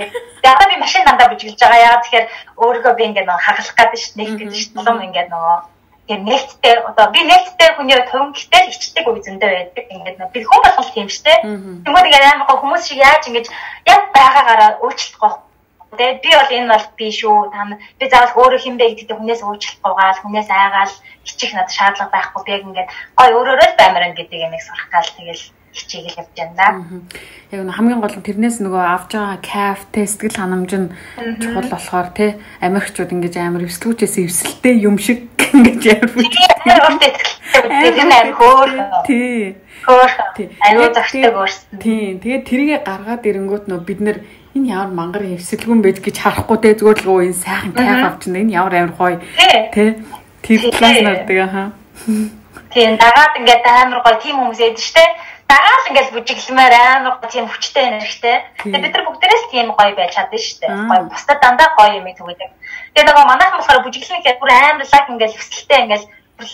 Тэгээ одоо би машин дандаа бүжиглэж байгаа. Яагаад тэгэхээр өөрийгөө би ингээд нөгөө хагалах гэдэг дээ. Нэг гэдэг шүү дээ. Ингээд нөгөө тэгээ нээлттэй одоо би нээлттэй хүний төвн гэтэл ичдэг үе зөндөө байдаг. Ингээд би хүн болгол тийм шүү дээ. Тэгмээд ингээд амар хүмүүс шиг яаж ингэж яг байгаагаараа өөрчлөлт гоох Тэ би бол энэ бол би шүү. Та би заавал өөрөө хин бэ гэдэг хүнээс өөрчлөлт гоогаал, хүнээс айгаал хичих надад шаардлага байхгүй. Би яг ингээд гой өөрөөрөө л баймарна гэдэг юм их сурах гал тэгэл хичээгэл явж байна. Яг нь хамгийн гол нь тэрнээс нөгөө авж байгаа кайф, тэ сэтгэл ханамж нь чухал болохоор тэ Америкчууд ингэж амар эвслүүчээс эвсэлтэй юм шиг ингэж амар бүгд. Тэр нь амар хөөр. Тий. Хөөр. Аюу загтаг өөрсөн. Тий. Тэгээд тэрийгэ гаргаад ирэнгүүт нөө бид нэр энэ ямар мангар эвсэлгүн байд гэж харахгүй те зүгээр л энэ сайхан кайф авчихна энэ ямар амар гоё. Те тэр класс нардаг аа тийм дагаад ингээд амар гоё тийм хүмүүс ядж штэ. Дагаал ингээд бүжиглэмээр амар гоё тийм хүчтэй энергитэй тэгээ бид нар бүгдээрээс тийм гоё байж чадна штэ. Гоё бусдад дандаа гоё юм төгөөдөг тэгээ нөгөө манайхан болохоор бүжиглэн гэхээр бүр амар лаг ингээд эвсэлтэй ингээд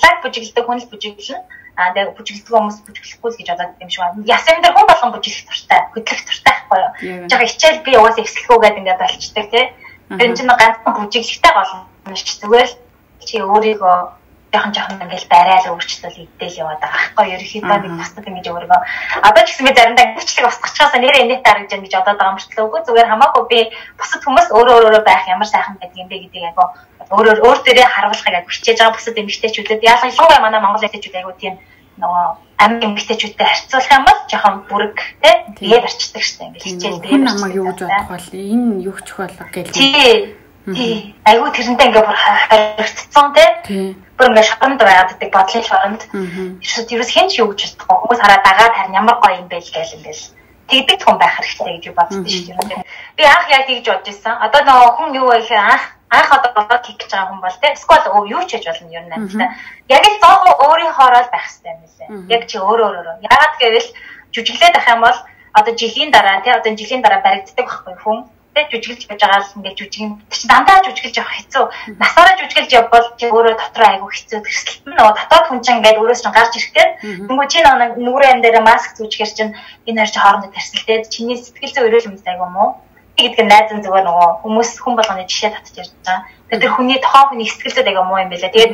лаг бүжиглдэг хүн л бүжиглэн аа тэгээ бүжиглдэг хүмүүс бүжиглэхгүй л гэж бодоод юм шиг байна. Ясан дээр хүн болгон бүжиглэх туртай, хөдлөх туртай байхгүй юу? Жага хичээл би уус эвслэхүү гэдэг ингээд болчдаг тий. Тэр чинь ганцхан бүжиглэхтэй болно ш. Зүгээр л чи өөрийгөө жоохон жоохон ингээл барайл өөрчлөл идэл яваад байгаа. Байхгүй ерөөхдөө би бусдад ингэж өөрийгөө одоо ч гэсэн би заримдаа гэрчлэг устгachаас нэрээ инээт харагдж байгаа гэж бодоод байгаа юм үгүй. Зүгээр хамаагүй би бусад хүмүүс өөрөө өөрөө байх ямар сайхан байдаг юм бэ гэдэг яг өөрөөр өөр дээрээ харуулахыг яг хичээж байгаа бусад эмэгтэйчүүдэд ялангуяа манай монгол эмэгтэйчүүд айгуу тийм нөгөө амин эмэгтэйчүүдтэй харьцуулах юм бол жоохон бүрэг тий тэгээд арчдаг штэ ингээл хичээл дээр намайг юу гэж бодох бол энэ юу ч болов гэж тий. Айгуу тэрнтэй ингээ бүр харилцсан тий. Бүр ингээ шоронд байгааддаг бодлын шоронд ерөөс ерөөс хэн ч юу гэж бодохгүй хүмүүс хараа дагаад харин ямар гоё юм бэ гээл ингээл. Тэгдэг хүн байх хэрэгтэй гэж боддоо шүү дээ. Би анх яг тэгж бодож байсан. Одоо нөгөө хүн юу вэ гэхээр анх анх одоо болоод хийх гэж байгаа хүн бол те эсвэл юу ч хийж болно ер нь амттай. Яг л зоохон өөрийнхоороо л байх хэрэгтэй юм лээ. Яг чи өөрөө өөрөө. Яагаад гэвэл жүжиглээд ах юм бол одоо жилийн дараа те одоо жилийн дараа баригддаг байхгүй хүн те жүжиглж байж байгаа л ингээд жүжигэн чи дандаа жүжиглж явах хэцүү. Насаараа жүжиглж явбал чи өөрөө дотроо айгу хэцүү тэрсэлт нь нөгөө дотоод хүн чинь ингээд өөрөөс чинь гарч ирэхдээ нөгөө чи нүрээ ам дээр маск зүүжгэр чинь энэ хоёр чи хоорондоо тэрсэлтэй чиний сэтгэл зүй өрөөл юмтай айгу мó гэдэг нь найзан зүгээр нөгөө хүмүүс хүн болгоны жишээ татж ярьж байгаа. Тэр тэр хүний тохоо хүний сэтгэлзүүд аяга муу юм байлаа. Тэгээд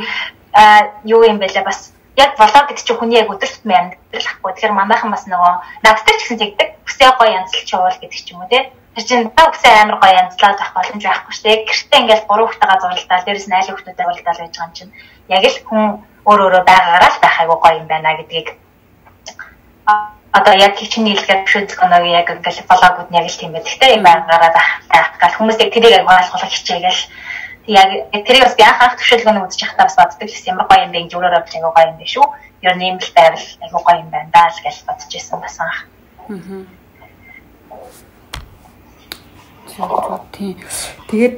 юу юм байлаа бас яг болоо гэдэг чинь хүний яг өдөр тутмын амьдрал ахгүй. Тэгэхээр манайхан бас нөгөө надтай ч гэсэн тэгдэг. Бүсээ гоё янзлж явуул гэдэг ч юм уу те. Тэр чинь та бүсээ амар гоё янзлаад авах боломж байхгүй шүү дээ. Гэртээ ингээл гурван хүүхдэйгээ зурлалдаа дээрэс нь айл хүүхдүүдээ зурлалдаа байж байгаа юм чинь яг л хүн өөр өөрөө байгаагаараа л байх айгу гоё юм байна гэдгийг одоо яг чиний хэлгээд бишүүд згоноог яг ингээл блогууд нь яг л тийм байдаг те юм байгаараа байх гал хүмүүс яг тэрийг яг ойлгох хичээгээл яг тэрийг бас би анх төвшөлгөөнд үзэж байхдаа бас боддог гэсэн ямар гоё юм бэ гэж өөрөө бодож айгуу гоё юм бэ шүү. Ер нь юм л байвал айгуу гоё юм байна даа л гэж бодож байсан бас анх. Аа. Тийм. Тэгээд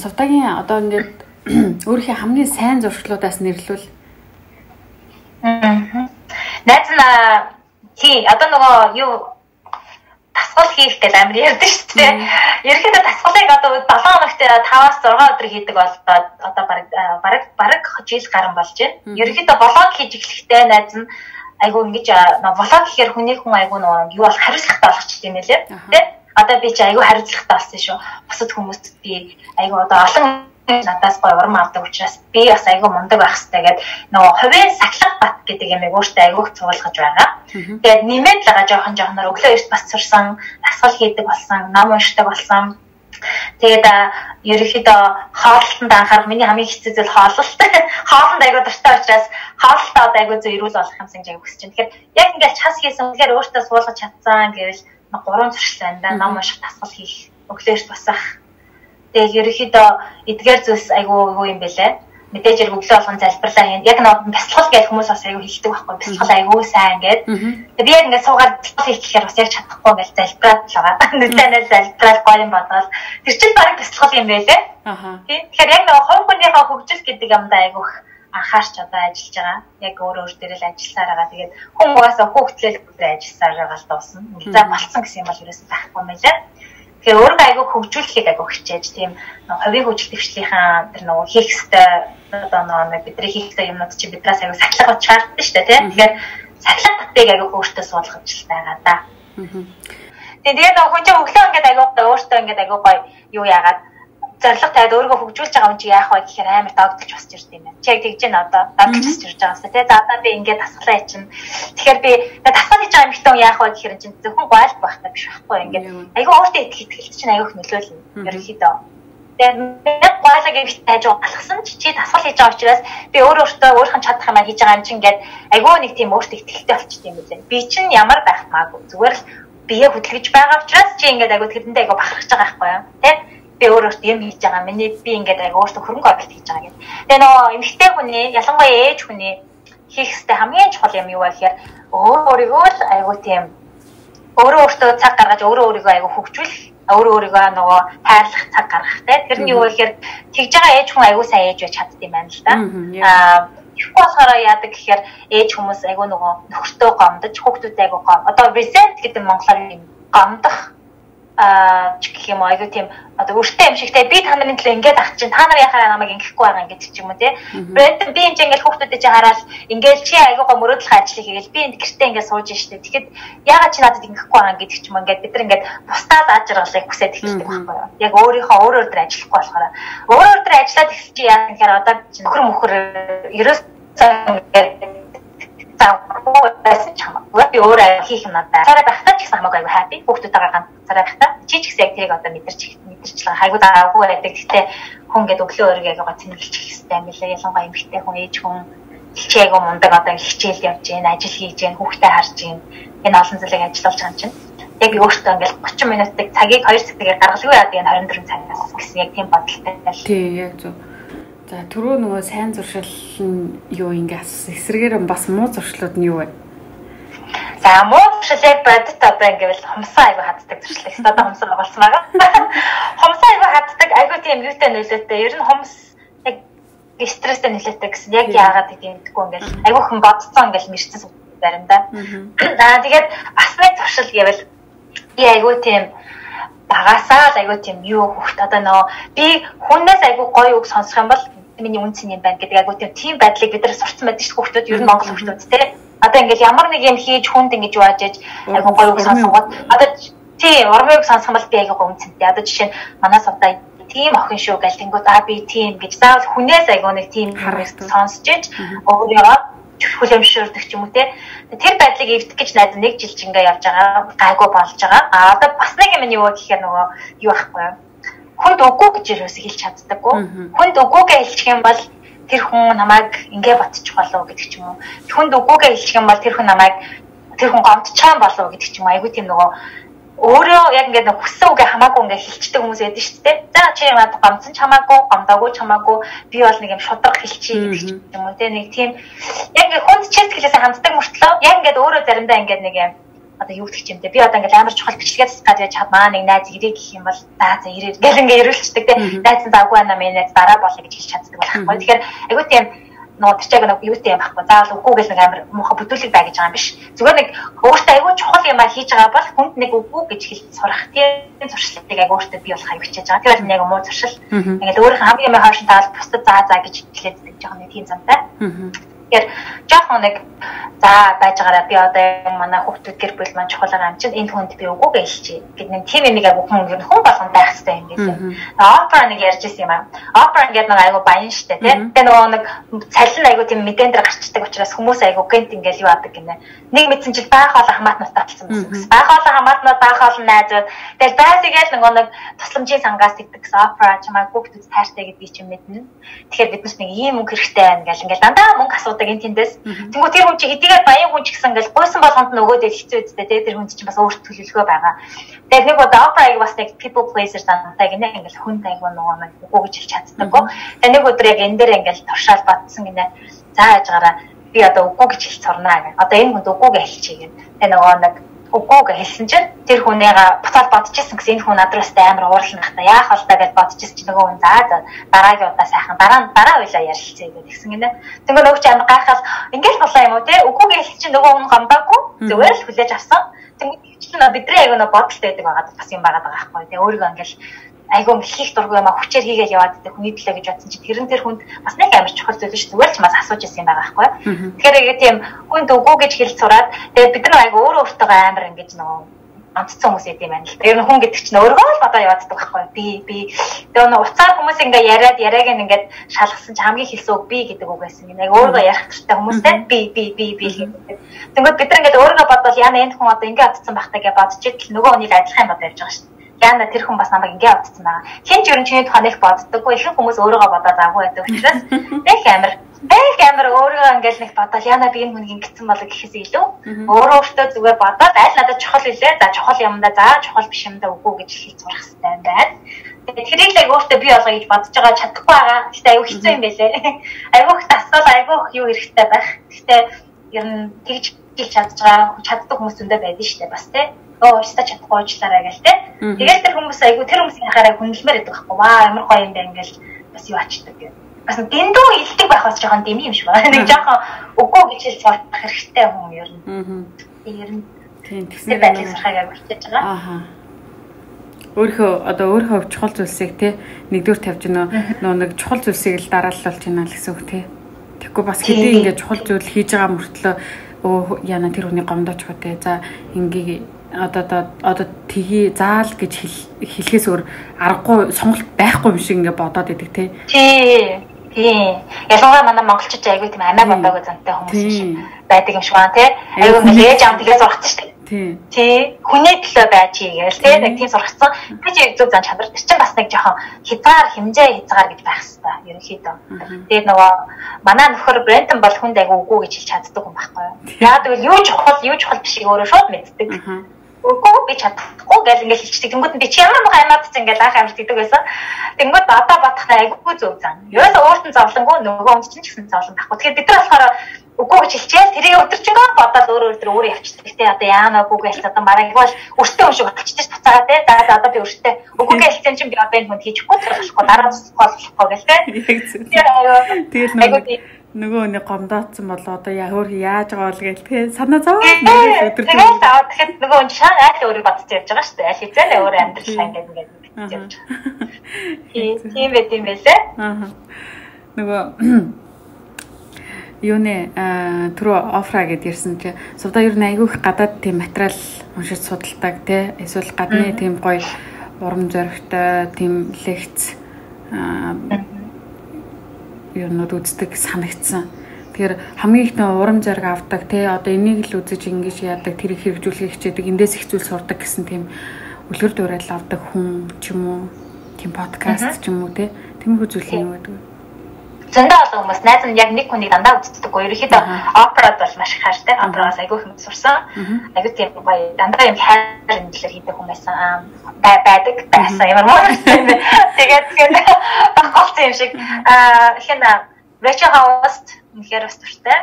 сувдагийн одоо ингээд <clears throat> өөрийнхөө хамгийн сайн зуршлуудаас нэрлвэл Аа. Найз нь тий одоо нөгөө юу дасгал хийх гэж амар ярьдаг шүү дээ. Ерөнхийдөө дасгалыг одоо 7 хоногт 5-аас 6 өдөр хийдэг болоод одоо бараг бараг бараг жил гарan болж байна. Ерөнхийдөө блог хийж эхлэхдээ найз нь айгу ингэж блог гэхээр хүний хүн айгу нөгөө юу бол хариуцлагатай болгочих юм байлээ. Тэ? Одоо би чи айгу хариуцлагатай болсон шүү. Бусад хүмүүст би айгу одоо олон надаас гоё урам авдаг учраас би бас айгүй мундаг байх хэрэгтэй гэдэг нөгөө хувийн сахлах бат гэдэг юм өөртөө айгүйх цугуулгаж байгаа. Тэгээд нэмээд л байгаа жоохон жоохноор өглөө эрт бас сурсан, дасгал хийдэг болсон, ном уншдаг болсон. Тэгээд ерөнхийдөө хооллолтод анхаарах миний хамгийн хэцүү зүйл хооллолт. <laughs> Хоолнд айгүй дуртай учраас хооллолтоо айгүй зөв эрүүл болох юмсан гэж хүсэж байна. Тэгэхээр яг ингээд час хийсэн үнэхээр өөртөө суулгаж чадсан гэвэл гурван зуршил байна да. Ном унших, дасгал хийх, өглөөс басах Тэгэл ерөөхдөө эдгээр зүйлс айгүй юу юм бэлээ. Мэдээж яг өглөө болгон залбирлаа хийн. Яг нэг бясалгал гэх хүмүүс бас айгүй хэлдэг байхгүй. Бясалгал айгүй сайн гээд. Тэгээ би яг ингээд суугаад бясалгал хийх гэхээр бас яг чадахгүй ингээд залбираад л байгаа. Нүдэнээ залбираад гоё юм бодвол тэр чинь баг бясалгал юм байлээ. Аа. Тэгэхээр яг нэг хувь хүнийхээ хөгжил гэдэг юмдаа айгүйх анхаарч одоо ажиллаж байгаа. Яг өөр өөр дээр л ажилласаар байгаа. Тэгээд хүн угаасаа хүүхдлэл дээр ажилласаар байгаа л дуусна. За болцсон гэсэн юм бол ерөөсөө байхгүй юм байлаа. Тэгэхээр өөрөө айгүй хөгжүүлэхийг айгүй хичээж тийм хувийн хөгжил төвчлийнхаа тэр нөгөө хийх хэвээр одоо нөгөө бидний хийх хэвээр юмнууд чинь биднээс айгүй сахилгаж чаардсан шүү дээ тийм. Тэгэхээр сахилга татыг айгүй өөртөө суулгаж л байгаа да. Тэгээд хүн чинь өглөө ингээд айгүй өөртөө ингээд айгүй гоё юу яагаад зориг тавиад өөрийгөө хөгжүүлж байгаа юм чи яах вэ гэхээр амар догдолж босч ирд юм байна. Чи яг тэгж байна одоо догдолж босч ирж байгаа юмсаа тий. За одоо би ингээд тасглаа чинь. Тэгэхээр би тасгал хийж байгаа эмэгтэй хүн яах вэ гэхээр чинь зөвхөн гойлт байх та биш байхгүй ингээд айгүй өөртөө их ихтгэлт чинь айгүйх нөлөөлнө. Ерөнхийдөө. Тэгээд яг гойлог эмэгтэй хайж алгасан чи чи тасгал хийж байгаа учраас би өөр өөртөө өөрхөн чадах юм хийж байгаа юм чинь ингээд айгүй нэг тийм өөртөө ихтгэлтэй болчихд юм билээ. Би чинь ямар байх маагүй зүгээр л бие хөдөлгөж байгаа учраас чи ингээд айгүй тэрэндээ айгүй бахархаж байгаа байхгүй юу? Тэ? Би өөр өөртөө юм хийж байгаа. Миний би ингээд аяга өөртөө хөрөнгө оруулалт хийж байгаа гэдэг. Тэгээ нөгөө эмэгтэй хүний ялангуяа ээж хүний хийх хэрэгтэй хамгийн чухал юм юу вэ гэхээр өөр өөрийгөө л аягүй тийм өөрөө өөртөө цаг гаргаж өөрөө өөрийгөө аягүй хөгжүүлэх өөрөө өөрийгөө нөгөө хайрлах цаг гаргах те тэр нь юу вэ гэхээр тэгж байгаа ээж хүн аягүй сайн ээж байж чадд юм байна л да. Аа ихгүй болохоор яадаг гэхээр ээж хүмүүс аягүй нөгөө нөхөртөө гомдож хүүхдүүд аягүй гом. Одоо resent гэдэг монголоор юм гомдох аа гэх юм айгу тийм одоо өртөө юм шигтэй би та нарын төлөө ингээд ах чинь та нар яхаараа намайг ингэхгүй байгаа ингээд ч юм уу тий. Брэнд би энэ ингээд хүүхдүүдэд чи хараад ингээд чи айгу го мөрөөдлөх ажлыг хийгээл би энд гэртээ ингээд сууж штэ. Тэгэхэд ягаад чи надад ингэхгүй байгаа гэдэг ч юм ингээд бид нар ингээд бусдад аж аргалыг хүсээд эхэлдэг байхгүй юу. Яг өөрийнхөө өөр өөр төр ажиллахгүй болохоор өөр өөр төр ажиллаад эхэлж чи яа гэхээр одоо нөхөр мөхөр ерөөс ингээд завгүй байсан ч хамаагүй. Би өөрөө хийх юм надад. Царай байхдаа ч гэсэн хамаагүй аюу хаппи. Хүүхдүүдтэйгээ ганцаараа байхдаа чи ч гэсэн яг тэрийг одоо мэдэрч мэдэрчлээ. Хайгуу даагүй байдаг. Гэтэ хүн гэдэг өглөө өөрийгөө аягаа хийх хэрэгтэй юм билээ. Ялангуяа эмэгтэй хүн ээж хүн хичээ аягаа мундаг одоо хичээл явж гин, ажил хийж гин, хүүхдээ харж гин. Энэ олон зүйлийг ажиллуулж байгаа юм чинь яг өөртөө ингээл 30 минутыг цагийг 2 цагийг гаргалгүй яадаг энэ 24 цагаас гэсэн яг тийм бодолтой. Тий, яг зөв. За түрүү нөгөө сайн зуршил нь юу ингэ эсрэгээр бас муу зуршлууд нь юу вэ? За муу зуршил яг бодит одоо ингээл хумсаа айгу хаддаг зуршил. Одоо хумсаа болсон байгаа. <laughs> Хумсаа айгу хаддаг айгу тийм юутай нөлөөтэй. Ер нь хумс яг стресстэй нөлөөтэй гэсэн яг яагаад гэдгийг мэдгүй ингээл айгу хэн бодцсон ингээл мэрцэн заримдаа. <clears throat> Аа тэгээд бас нэг зуршил гэвэл би айгу тийм багасаа л айгу тийм юу хөхт одоо нөө би хүнээс айгу гоё үг сонсох юм бол миний үн цэн юм байна гэдэг. Айгу тийм байдлыг бид нар сурцсан байдаг шүү хүүхдүүд ер нь монгол хүүхдүүд те. Одоо ингээл ямар нэг юм хийж хүнд ингэж юуаж ээж айгу гоё үг сонсгоод одоо тий урмыг сонсох юм бол би айгу үн цэнтэй. Одоо жишээ нь манаас одоо тийм охин шүү гэл тэнгууд аа би тийм гэж заавал хүнээс айгу нэг тийм сонсож ээж өөрийгөө хүлэмжшүүлдэг ч юм уу те. Тэр байдлыг эвдэх гэж найз нэг жил чингээ явж байгаа гайгүй болж байгаа. А одоо бас нэг юм юу гэхээр нөгөө юу ахгүй юу хүнд үгүй гэж юус хэлж чаддаггүй. Хүнд үгүйгээ хэлчих юм бол тэр хүн намайг ингээ ботчих болов гэдэг ч юм уу. Хүнд үгүйгээ хэлчих юм бол тэр хүн намайг тэр хүн гомдчихсан болов гэдэг ч юм. Айгуу тийм нөгөө өөрөө яг ингээд хүссэн үгээ хамаагүй ингээд хилчдэг хүмүүс байдаг шүү дээ. За чи надад гомцсон ч хамаагүй, гомдоогүй ч хамаагүй би бол нэг юм шудраг хилчий гэдэг ч юм уу. Тэ нэг тийм яг хүнд чэсгэлээс ханддаг мөртлөө яг ингээд өөрөө заримдаа ингээд нэг юм одоо юу гэх юм те би одоо ингээл амар чухал бичлэгээ засгаад яаж чад маа нэг найз ирээ гэх юм бол за за ирээ гэл ингээ ирүүлчихдэг те найз нь завгүй байна минь найз дараа болоо гэж хэлж чаддаг байхгүй тэгэхээр айгуу тийм нөгөө тэр чиг нэг юутэй юм байхгүй. Заавал үгүй гэл нэг амар муухай бүтүүлэг бай гэж байгаа юм биш. Зүгээр нэг өөртөө айгүй чухал юм а хийж байгаа бол хүнд нэг үгүй гэж хэлж сурах тийм зуршлыг айгүй өөртөө бий болох аюу хичээж байгаа. Бол яг муу зуршил. Ингээд өөрийнхөө хамгийн юм хаашин таал бусдад заа заа гэж хэлээд гэж байгаа нэг тийм замтай. Тэгэхээр жоохон нэг за байж байгаараа би одоо манай хүүхдүүд гэр бүл маань чухал чинь энэ хүнд би үгүй гэж хэлчихье гэд нэг тийм нэг яг хүн хүн болгон байх хэрэгтэй юм гэлээ. Опера нэг ярьж ирсэн юм аа. Опера ингээд нэг айгу баян штэ тий. Тэгээ нөгөө нэг цалин айгу тийм мэдэн дээр гарчдаг учраас хүмүүс айгу гэнт ингээд юу адаг гинэ. Нэг мэдсэн чил баах хоол хамаатнаас татсан гэсэн. Баах хоол хамаатнаа баах хоол найзууд. Тэгээ байсгээл нөгөө нэг тусламжийн сангаас тэгдэг гэсэн опера чамаа хүүхдүүд таартай гэдгийг чи мэднэ. Тэгэхээр бид нэг ийм мөнгө хэрэгтэй байна гэл ингээд дандаа мөнгө асуудаг энэ тэндээс. Тэнгүү тэр хүн чи хэдийгээр баян хүн ч гэсэн ингээл гойсон болгонд нь өгөөд хэлцүү үстэй тэгээ тэр хүн чинь бас өөрт төлөвлөгөө байгаа. Тэгээд нэг удаа опера бас нэг people pleaser санаатай гинэ ингээл хүн тайгуу нөгөө нэг үгүй гэж хэлж чаддаггүй. Тэгээд нэг өдөр яг энэ дээр ингээл туршаал батсан гинэ. За яажгаараа би одоо үгүй гэж хэлж сурнаа гэх. Одоо энэ хүнд үгүйгээ хэлчихье гэнэ. Тэгээд нөгөө нэг үгүй гэж хэлсэн чинь тэр хүнийга буцаад бодчихсон гэсэн энэ хүн надраас амар уурлах та яах вэ гэж бодчихсон чинь нөгөө хүн за за дараагийн удаа сайхан дараа дараа уйлаа ярилцъя гэж тэгсэн гинэ. Нөгөө чи амар гайхаад ингээл болоо юм уу те үгүй гэж хэлсэн чинь нөгөө хүн гамдаагүй зүгээр л хүлээж авсан. Тэнгэр чинь бидний аяг нөө бодолтой байдаг байгаа бас юм байгаа байгаа байхгүй. Тэгээ өөрийгөө ингээл айгүй их дургүй юм а хүчээр хийгээл яваад байдаг хүний төлөө гэж бодсон чи тэрэн тэр хүнд бас нэг амар чухал зүйл шүү зүгээр ч бас асууж ирсэн юм байгаа байхгүй. Тэгэхээр яг тийм хүнд үгүй гэж хэлж сураад тэгээд бид нар айгүй өөрөө өөртөө амар ингэж нөгөө амтцсан хүмүүс идэм байна л. Тэр хүн гэдэг чинь өөрөө л бодоо явааддаг байхгүй. Би би тэгээ нөгөө уцаар хүмүүс ингээ яриад яриаг ингээд шалгасан чи хамгийн хэлсэн үг би гэдэг үг байсан. Яг өөрөө ярих хэрэгтэй хүмүүстэй би би би би гэдэг. Тэгвэл бид нар ингээд өөрөө бодвол яна энэ хүн одоо ингээ атцсан байх таа гэж бодож идэл нөгөө хүнийг адилхан юм бодож байгаа шүү яана тэр хүн бас намайг ингэ бодсон байгаа. Хин ч ер нь чиний тухай нэг боддоггүй. Ихэнх хүмүүс өөрийгөө бодоод агуу байдаг учраас их амар их амар өөрийгөө ингээл нэг бодоод яана би энэ хүнийг ингэсэн болоо гэхээс илүү өөрөө өөртөө зүгээр бодоод аль надад чухал илээ. За чухал юмдаа за чухал биш юмдаа үгүй гэж хэлж сурах хэрэгтэй юм байна. Тэрийг л өөртөө бий болгоё гэж бодож байгаа чадахгүй байгаа. Гэтэ аюу хэцүү юм байлээ. <laughs> Аюу их тасгал аюу их юу хэрэгтэй байх. Гэтэ ер нь тэгж хэлж чадж байгаа чаддаг хүмүүс зөндөө байдаг шүү дээ бас тийм өө өөртөө чадахгүй уучлаарай гэл те. Тэгээд тэр хүмүүс айгу тэр хүмүүсийн хараа хүнэлмээр байдаг байхгүй. Ваа ямар гоё юм бэ ингээл бас юу ачдаг гэх. Бас дэндүү илдэг байх бас жоохон дэми юм шиг байна. Нэг жоохон үгүй гэж хэлж сурах хэрэгтэй хүн ер нь. Аа. Ер нь тийм тэгснээр байдлыг сахагаа болчихж байгаа. Аа өөрийнхөө одоо өөрийнхөө чухал зүйлсийг те нэгдүгээр тавьж нөө нөө нэг чухал зүйлсийг л дарааллуулж байна л гэсэн үг те. Тэгэхгүй бас хэдий ингээд чухал зүйл хийж байгаа мөртлөө өө яна тэр хүний гомдооч хөө те. За ингээ одоо одоо тгий заал гэж хэлэхээс өөр аргагүй сонголт байхгүй юм шиг ингээ бодоод идэг тий. Тий. Тий. Ялангуяа манай монголчууд айгүй тийм амиа бодоагүй зантай хүмүүс байдаг юм шиг байна тий. Айгүй ингээ ээж аав тэгээ зургацсан шүү дээ. Тий. Тий. Хүний төлөө байж хийгээл тий. Яг тийм сургацсан. Би ч яг зөв зан чанар. Тэр чинь бас нэг жоохон хязгаар хэмжээ хязгаар гэж байх хэвээр ерөнхийдөө. Тэгээд нөгөө манай нөхөр Брентон бол хүнд айгүй үгүй гэж хэлж чаддаг юм байхгүй юу? Яа тэгвэл юу чухал юу чухал бишийг өөрөө шууд мэддэг үгүй би чадахгүй гэж ингээд хэлчихдэг. Тэнгүүд би чи ямар мах аймаад ч ингээд анх амьд гэдэг байсан. Тэнгүүд одоо бодохтой айгүй зөв зан. Ерөөсөө өөртөө зовлонгүй нөгөө хүн чинь гэсэн зовлон байхгүй. Тэгэхээр бид нар болохоор үгүй гэж хэлчихээ. Тэрийг өдөржингөө бодоод өөр өөр өөр явчихдаг. Тэ одоо яана үгүй гэж одоо мараа бол өртөө шиг болчихчих буцаагаа тэ. За одоо би өртөө үгүй гэж хэлсэн чинь би одоо энэ хүнд хийчихгүй болохгүй дараа болохгүй гэл тэ. Тэгээд айгүй нөгөө нэг гомдоодсон бол одоо яа өөр яаж байгаа бол гээл тэгээ санаа зовоод нөгөө өдөр тэгээд аваад тэгэхэд нөгөө хүн шаа айл өөрөө бодож явж байгаа шүү дээ. Аль хэзээ л өөрөө амьдрал ингээд ингээд явж байгаа. Тийм байт юм байлээ. Аа. Нөгөө <clears throat> юуны түрүү офра гэд ирсэн чи сувда ер нь айгүйх гадаад тийм материал уншиж судалдаг те эсвэл гадны тийм гоё урам зоригтой тийм лекц юмнууд үздэг санагдсан. Тэгэхээр хамгийн ихний урам зориг авдаг те одоо энийг л үзэж ингэж яадаг тэр хэрэгжүүлэх хичээдэг эндээс их зүйл сурдаг гэсэн тийм үлгэр дуурайл авдаг хүн ч юм уу тийм подкаст ч юм уу те тиймэрхүү зүйл юм байдаг зөндөө олон хүмүүс найз нь яг нэг хүнийг дандаа үздэггүй. Ерөнхийдөө операд бол маш их хайртай. Операас айгүй их сурсан. Айгүй тийм гоё дандаа юм хайр хэмжлэр хийдэг хүн байсан. Бай байдаг байсан ямар муу. <laughs> Тэгээд тэгээд багцсан юм шиг аа ихэн Rachel Host үнэхээр бас туртай.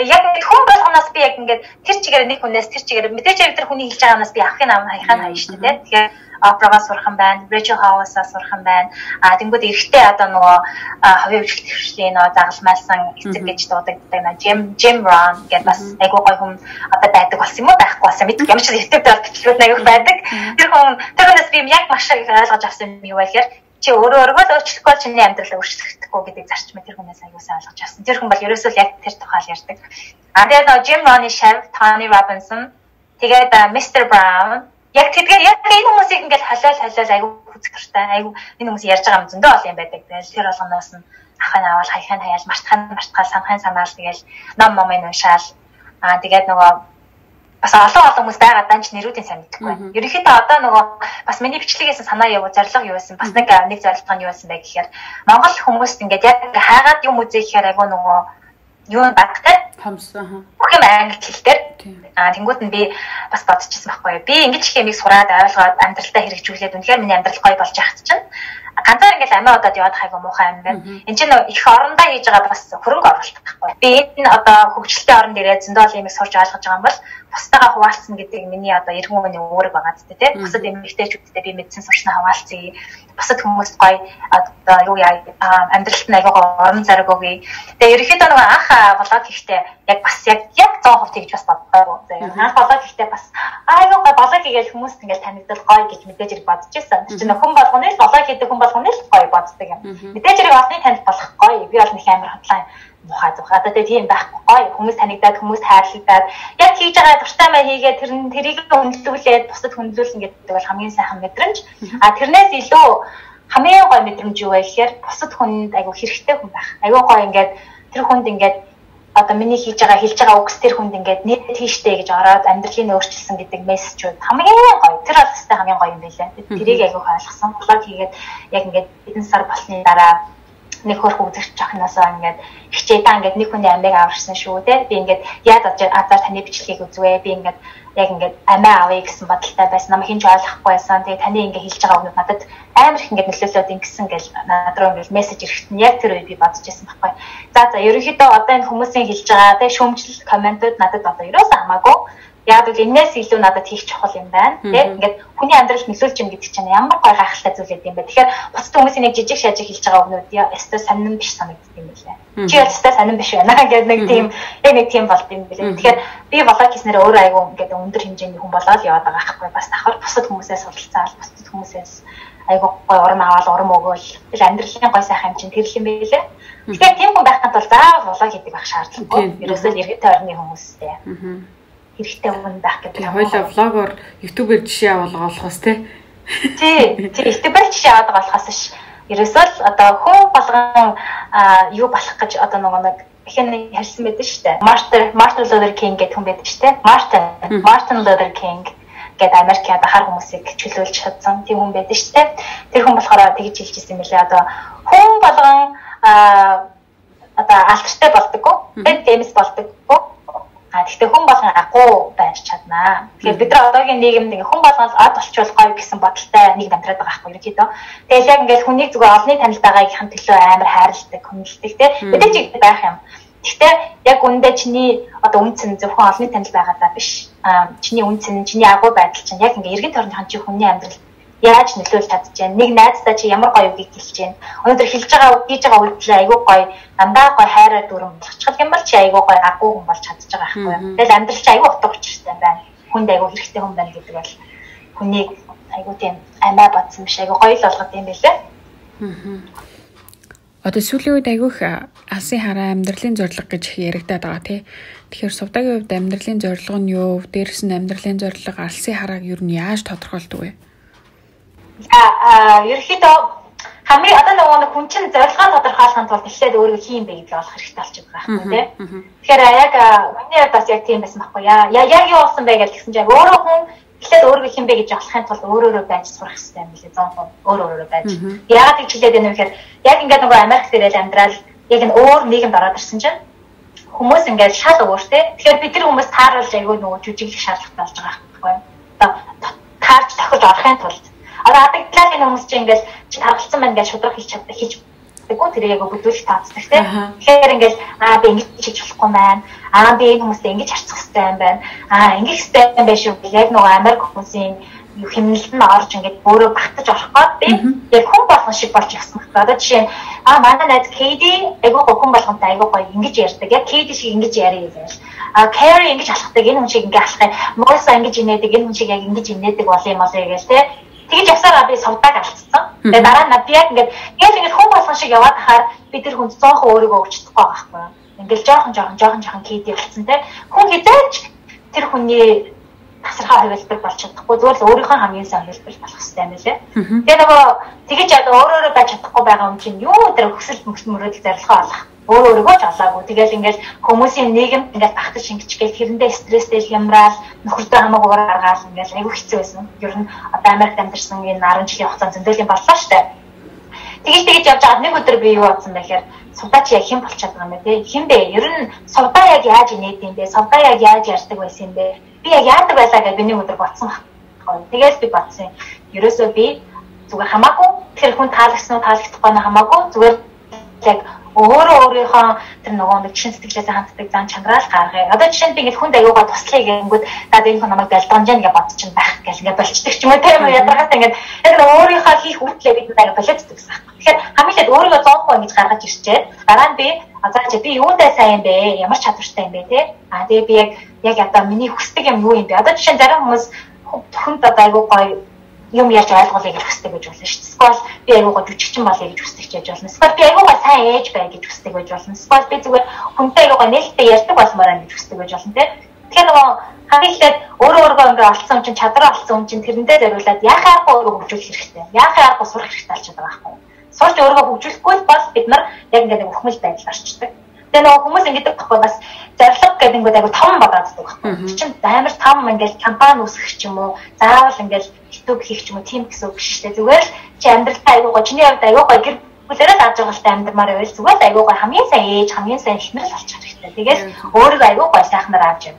Тэгээ яг ингэ хүн болгоноос би яг ингээд тэр чигээр нэг хүнээс тэр чигээр мэдээж яг тэр хүний хэлж байгааноос би авахын ам хаяхаа хайж штэ тий. Тэгэхээр Oprah-га сурах юм байна, Rachel Hollis-а сурах юм байна. А тэнгууд эрэгтэй одоо нөгөө хувийн хөгжил төвшлийн нөгөө загалмайлсан эцэг гэж дуудагддаг нэ Jim Jim Rohn гэдэг бас айгуу гоё хүн одоо байдаг болсон юм уу байхгүй болсон мэд. Ямар ч YouTube дээр бичлэгүүд айгуу байдаг. Тэр хүн тэр хүнээс би яг маш их ойлгож авсан юм юу вэ гэхээр чи өөрөө өөрийгөө л өөрчлөхгүй чиний амьдралаа өөрчлөгдөхгүй гэдэг зарчмыг тэр хүнээс аягуулсан ойлгож авсан. Тэр хүн бол ерөөсөө яг тэр тухайл ярьдаг. А тэгээд нөгөө Jim Rohn-ы шав, Tony Robinson, тэгээд Mr. Brown яг тэдгээр яг энэ хүмүүсийг ингээд халаал халаал аягүй хүзгэртэй аягүй энэ хүмүүс ярьж байгаа юм зөндөө олон юм байдаг. Тэгэл тэр болгоноос нь ахын аваад хаяхын хаяал мартхан мартхаа санхын санаал тэгэл ном номын уншаал аа тэгээд нөгөө бас олон олон хүмүүс байгаа данч нэрүүдийн сайн мэдэхгүй. Ерөнхийдөө одоо нөгөө бас миний бичлэгээс санаа явуу зорилго юу байсан? Бас нэг нэг зорилго нь юу байсан бэ гэхээр Монгол хүмүүст ингээд яг хаагаад юм үзээ гэхээр айгүй нөгөө юу багтай хамс аа бүх юм англи хэлээр аа тэнгуут нь би бас бодчихсон байхгүй би ингэж юмыг сураад ойлгоод амьдралтаа хэрэгжүүлээд үнэхээр миний амьдрал гоё болж яхад чинь ганцаар ингээл амиа удаад яваад хайгу муухай юм байна. Энд чинь их орондоо хийж байгаа бас хөрөнгө оруулалт байхгүй. Би энэ одоо хөгжилтэй оронд ирээд зөндөл юм сурч ойлгож байгаа юм бол бусдаагаа хуваалцсан гэдэг миний одоо эргэн үеийн үүрэг байгаа гэдэг тийм. Бусад эмэгтэйчүүдтэй би мэдсэн сурчнаа хуваалцъя. Бусад хүмүүст гоё одоо юу яа амьдралт нь аягаа орон зараг өгье. Тэгээ ерөөхдөө нөгөө анх болоод ихтэй яг бас яг яг 100% тэгж бас боддоо. Тэгээ анх болоод ихтэй бас аягаа гоё болоо хийгээл хүмүүст ингээл танигдал гоё гэж мэдээж хэрэг бодож байсан. Чинь хүн болгоны л болоо хийдэг хүн болгоны л гоё боддог юм. Мэдээж хэрэг олонний танд болох гоё. Би бол нэг амар хотлаа мухай зуха. Одоо тийм байхгүй гоё. Хүмүүс танигдаад, хүмүүс хайрлагдаад яг хийж байгаа дуртай маяг хийгээд тэр нь тэрийг хөндлүүлээд бусад хөндлүүлнэ гэдэг бол хамгийн сайхан мэдрэмж. А тэрнээс илүү хамгийн гоё мэдрэмж юу вэ гэхээр бусад хүнд айгу хэрэгтэй хүн байх. Айгу гоё ингээд тэр хүнд ингээд одоо миний хийж байгаа хэлж байгаа үгс тэр хүнд ингээд нийт тийштэй гэж ороод амьдралыг өөрчилсөн гэдэг мессежүүд хамгийн гоё. Тэр бол өстэй хамгийн гоё юм байлаа. Тэрийг айгу ойлгосон. Блог хийгээд яг ингээд эдэн сар болсны дараа нэг хөрх үзэгч жахнаасаа ингээд хичээ та ингээд нэг хүний амийг аварсан шүү те. Би ингээд яад азар таны бичлэгийг үзвэ. Би ингээд яг ингээд амиа авъя гэсэн бодолтой байсан. Намайг хинж ойлгохгүй байсан. Тэгээ таны ингээд хэлж байгаа өгнөд надад амар их ингээд нөлөөлөд ингэсэн гэл над руу ингээд мессеж ирэхэд нь яг тэр үед би бодож байсан байхгүй. За за ерөнхийдөө одоо энэ хүмүүсийн хэлж байгаа те шүүмжлэл комментууд надад одоо ерөөсөө хамаагүй Яг л энэс илүү надад хийх чухал юм байна. Тэ ингээд хүний амьдралд нөлөөлж юм гэдэг чинь ямар гой гайхалтай зүйл юм бэ. Тэгэхээр бусад хүмүүсийн нэг жижиг шажиг хэлж байгаа өгнүүд яа өстой сонирн биш санагддаг юм билээ. Чи өстой сонирн биш байна <laughs> гэдэг нэг тийм яг нэг тийм болд юм билээ. Тэгэхээр би влог хийснээр өөр айгу ингээд өндөр хэмжээний хүн болоод яваад байгаа байхгүй бас давхар бусад хүмүүсээс суралцаал бусад хүмүүсээс айгу гой урам аваад урам өгөөл тэгэл амьдралын гой сайхан юм чинь тэр юм билээ. Тэгэхээр тийм хүн байхад бол заавал влог хийдэг байх шаардлагагүй. Ерөөсөө иргэд тойрны хүмүүстэй. Аа хэрэгтэй хүн байх гэдэг юм. Хоёлаа влогоор YouTube-ээр жишээ авалгаа болохоос тий. Тий. Тий, YouTube-ээр жишээ аваад болохоос ш. Ерөөсөө л одоо хүн болгон юу болох гэж одоо нөгөө нэг ихэнх ярьсан байдаг дээ. Martin Martin Luther King гэдэг хүн байдаг дээ. Martin Martin Luther King гэдэг Америкийн хар хүмүүсийг чөлөөлж чадсан тийм хүн байдаг дээ. Тэр хүн болохоор тэгж хэлж ирсэн мөлий одоо хүн болгон одоо алдартай болдоггүй. Тэд геймс болдоггүй А гэхдээ хүн болгон агуу байж чаднаа. Тэгэхээр бид нар одоогийн нийгэмд ингээ хүн болгон од болчвол гоё гэсэн бодолтой нийгэм амьдраад байгаа байхгүй ерөөхдөө. Тэгэл яг ингээл хүнийг зүгээр олонний танилд байгаагийнхан төлөө амар хайрладаг, хүндэлдэг те. Мэдээж их байх юм. Гэхдээ яг үндэ чиний одоо үнцэн зөвхөн олонний танил байгаадаа биш. А чиний үнцэн, чиний агуу байдал чинь яг ингээ эргэн тойрны чи хүний амьдрал яаж нөлөөлж чадчихэв. Нэг найздаа чи ямар гоё үгийг хэлж байна. Өнөөдөр хэлж байгаа хийж байгаа үйлдэл айгүй гоё, дандаа гоё хайраар дүрм болчиход юм бол чи айгүй гоё агуу хүн болж чадчих байгаа байхгүй юу. Тэгэл амьдрал чи айгүй утга учиртай байна. Хүнд айгүй хэрэгтэй хүн байна гэдэг бол хүнийг айгүй тийм амиа бодсон биш айгүй гоё л болгоод юм байлээ. Аа. Одоо сүүлийн үед айгүйх алсын хараа амьдралын зорилго гэж яригадаад байгаа тий. Тэгэхээр сувдагийн хувьд амьдралын зорилго нь юу? Дээрс нь амьдралын зорилго алсын харааг юу нь яаж тодорхойлдог вэ? Ерөөхдөө хамгийн одоо нөгөө нэг хүн чинь зорилгоо тодорхойлохын тулд эхлээд өөрөө хийм бэ гэдгийг олох хэрэгтэй болчих байгаа юм тийм. Тэгэхээр яг миний бас яг тийм байсан байхгүй яа. Яг юу болсон бэ гэж гисэн чинь өөрөө хүн эхлээд өөрөө хийм бэ гэж олохын тулд өөрөө өөрөө байж сурах хэрэгтэй юм билээ 100% өөрөө өөрөө байж. Яагаад гэж хэлээд байна вэ гэхээр яг ингээд нөгөө Америк дээрэл амьдрал яг нь өөр нийгэмд ороод ирсэн чинь хүмүүс ингээд шал өөртэй. Тэгэхээр бид нар хүмүүс тааруулж айгүй нөгөө жүжиглэх шаардлагатай болж байгаа байхгүй? Одоо таарч тохиж орохын тулд Одоо адагдлал энэ хүмүүс чинь ингээл чи таргалцсан байна гэж шудраг хийж чаддаг хийж тэггүй тэр яг бүдүүлж таацдаг тийм. Тэгэхээр ингээл аа би ингэж хийж болохгүй маань. Аа би энэ хүмүүстэй ингэж харцах хэрэгтэй юм байна. Аа ингэж хэрэгтэй юм байна шүү. Яг нөгөө Америк хүмүүсийн юу хэмнэлд нь орж ингээд өөрөө багтаж орохгүй би яг хүн болгон шиг болж явсан байна. Одоо жишээ нь а манай найз KD айгуу хүн болгонтой айгуу гоё ингэж ярьдаг. Яг KD шиг ингэж яриа гэж. А Carry ингэж алхдаг энэ хүн шиг ингэ алхах. Mosa ингэж инээдэг энэ хүн шиг яг ингэж инээдэг бол юм болоо гэж те. Тэгж явсараа би сувдаг алдсан. Тэгээ дараа нь би яг ингээд яг ингэж хүн болгон шиг яваад хахаар би тэр хүнд 100% өөрийгөө өгч чадахгүй байхгүй. Ингээл жоохон жоохон жоохон жоохон KD болцсон те. Хүн хизээч тэр хүний тасархаа хувилбар болж чадахгүй зүгээр л өөрийнхөө хамгийн сайн хувилбар болох хэрэгтэй юм лээ. Тэгээ нөгөө тэгэж яг өөрөөрөө байж чадахгүй байгаа юм чинь юу тэр хөсөл мөрөдөл зорилгоо олох. Өөр өөрийгөө ч олаагүй. Тэгэл ингээл хүмүүсийн нийгэмд ингээл багтаж шингэж гээл тэрэндээ стресстэй хямраал нөхөртөө хамаагүй гаргаал ингээл айгүй хэцүү байсан. Ер нь одоо Америкт амьдарсан энэ 10 жилийн хугацаанд зөндөөлийн боллоо штэ. Тэгэж тэгэж явж байгаа нэг өдөр би юу бодсон бэхээр сувдаач яг хэн болчиход байгаа юм бэ? Хэн бэ? Ер нь сувдаа яг яаж инээд юм бэ? Сувдаа яг яаж ярьдаг байсан юм бэ? Би яг яадаг байлаа гэж нэг өдөр бодсон байна. Тэгээс би бодсон. Ерөөсөө би зүгээр хамаагүй тэр хүн таалагдсан уу таалагдахгүй нь хамаагүй зүгээр яг өөрөө өөрийнхөө тэр нөгөө нэг чин сэтгэлээс ханддаг зан чанараа гаргая. Одоо жишээ нь би ингээд хүнд аюугаа туслая гэнгүүт наад энэ хүн намайг далдонж яа гэж бодчих чинь байх гэл ингээд болчдөг ч юм уу тийм үү ядаргаатай ингээд яг өөрийнхөө хийх үйлдэлээ бид надад болоод гэдэг юм. Тэгэхээр хамгийн л өөрийгөө 100% ингэж гаргаж ирчээд дараа нь би за чи би юундаа сайн бэ? Ямар чадвартай юм бэ те? А тэгээ би яг яг одоо миний хүсдэг юм юу юм бэ? Одоо жишээ нь зарим хүмүүс хүнд одоо аюу гоё юм яаж ойлгуулъя гэж хүсдэг гэж болно шүү дээ. Эсвэл би айгуугаа жүжигчин болъё гэж хүсдэг ч яж болно. Эсвэл би айгуугаа сайн ээж бай гэж хүсдэг байж болно. Эсвэл би зүгээр хүнтэй айгуугаа нээлттэй ярьдаг болмоор гэж хүсдэг байж болно те. Тэгэхээр нөгөө хамгийн ихэд өөрөө өөргөө ингээ олцсон чинь чадвар олцсон юм чинь тэрэндээ зориулаад яхаа аргагүй өөрөө хөгжүүлэх хэрэгтэй. Яхаа аргагүй сурах хэрэгтэй болчиход байгаа байхгүй. Сурч өөргөө хөгжүүлэхгүй бол бид нар яг ингээ нэг ухмал байдал орчдөг. Тэгээ нөгөө хүмүүс ингэдэг байхгүй бас зорилго гэдэг нь айгу том бодооддаг байхгүй. Чин амар том ингээл компани үүсгэх ч юм уу, заавал ингээл YouTube хийх ч юм уу тийм гэсэн үг шүү дээ. Зүгээр л чи амьдралаа айгуугаа чиний хувьд айгуугаа гэр бүлээрээ зааж байгaalтай амьдрмаар байвал зүгээр л айгуугаа хамгийн сайн ээж, хамгийн сайн эхнэр л болчих хэрэгтэй. Тэгээс өөрийгөө айгуугаа сайхнаар авч яв.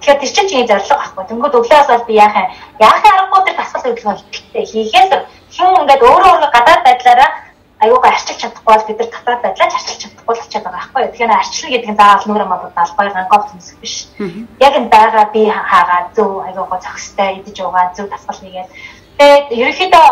Тэгэхээр тэр чинь чиний зорилго байхгүй. Тэнгүүд өглөөс бол би яахаа яахаа аргагүй тэр тасгал хөдөлгөөн хийхээс хүн ингээд өөрөө өөрөө гадаад байдлаараа аюугаа арчилж чадахгүй бол бид нар татвар байдлаа арчилж чадахгүй болчиход байгаа байхгүй. Тэгэхээр арчлал гэдэг нь заавал нүрэ модод албай гангов төмсөх биш. Яг энэ байгаа би хаагаа зөв аюугаа зохистой идэж уугаа зөв тасгал нэгээд тэгээд ерөнхийдөө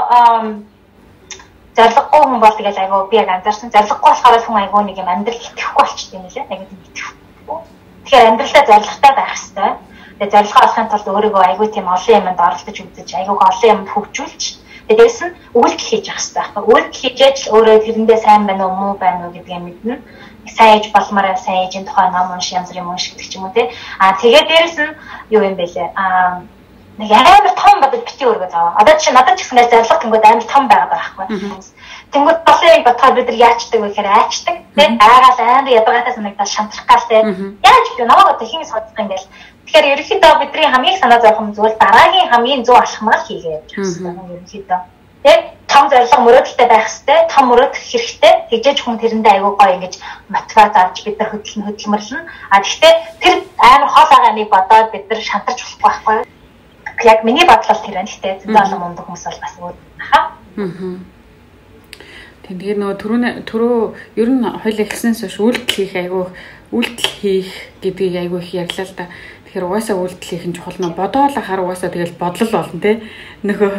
зориггүй хүн бол тэгэл аюу би яг анзаарсан зориггүй болохоор хүн аюу нэг юм амьдрал итгэхгүй болчихсон юм лээ. Яг юм итгэхгүй. Тэгэхээр амьдралдаа зоригтой байх хэрэгтэй. Тэгээд зорилгоо олохын тулд өөрийгөө аюу тийм олон юмд оролдож үзэж аюугаа олон юмд хөгжүүлж Дээрээс нь үйлдэл хийж явах хэрэгтэй байхгүй. Үйлдэл хийжээж л өөрөө тэрэндээ сайн байна уу муу байна уу гэдгийг мэднэ. Сайн ээж болмоор сайн ээжийн тухай ном унш янз бүрийн унш гэдэг ч юм уу те. Аа тэгээд дээрэс нь юу юм бэлээ? Аа нэг амар том бодож бити өргөө заа. Одоо чинь надад ч гэсэн зорилго тэнгууд амар том байгаад байгаа байхгүй. Тэнгууд болыг бодохоор бид нар яачдаг вэ гэхээр айчдаг тийм аагаал амар ядаргаатай санагдаад шантрах гал тийм яаж би намайг одоо хин судах юм гээл Тэгэхээр ерөнхийдөө бидний хамгийн санаа зовх юм зүйл дараагийн хамгийн зөв алхмаар хийгээ явж байгаа юм ерөнхийдөө. Тэг том зорилго мөрөөдөлтэй байх хэрэгтэй, том мөрөөдөх хэрэгтэй. Тэгжээж хүн тэрэндээ аягүй гоё ингэж мотивац авч бид нар хөдөлн хөдөлмөрлөн. А тэгвэл тэр амар хол байгаа нэг бодоод бид нар шантарч болохгүй байхгүй. Яг миний бодлол тэр байна. Гэтэ зөндөө олон мундаг хүмүүс бол бас өөр хаа. Аа. Тэгээд нөгөө түрүү түрүү ер нь хоёул ихснээс хойш үйлдэл хийх айгүй үйлдэл хийх гэдгийг айгүй их ярьлаа л да. Тэгэхээр угаасаа үйлдэл хийх нь чухал нөө бодоол ахаар угаасаа тэгэл бодлол болно те. Нөгөө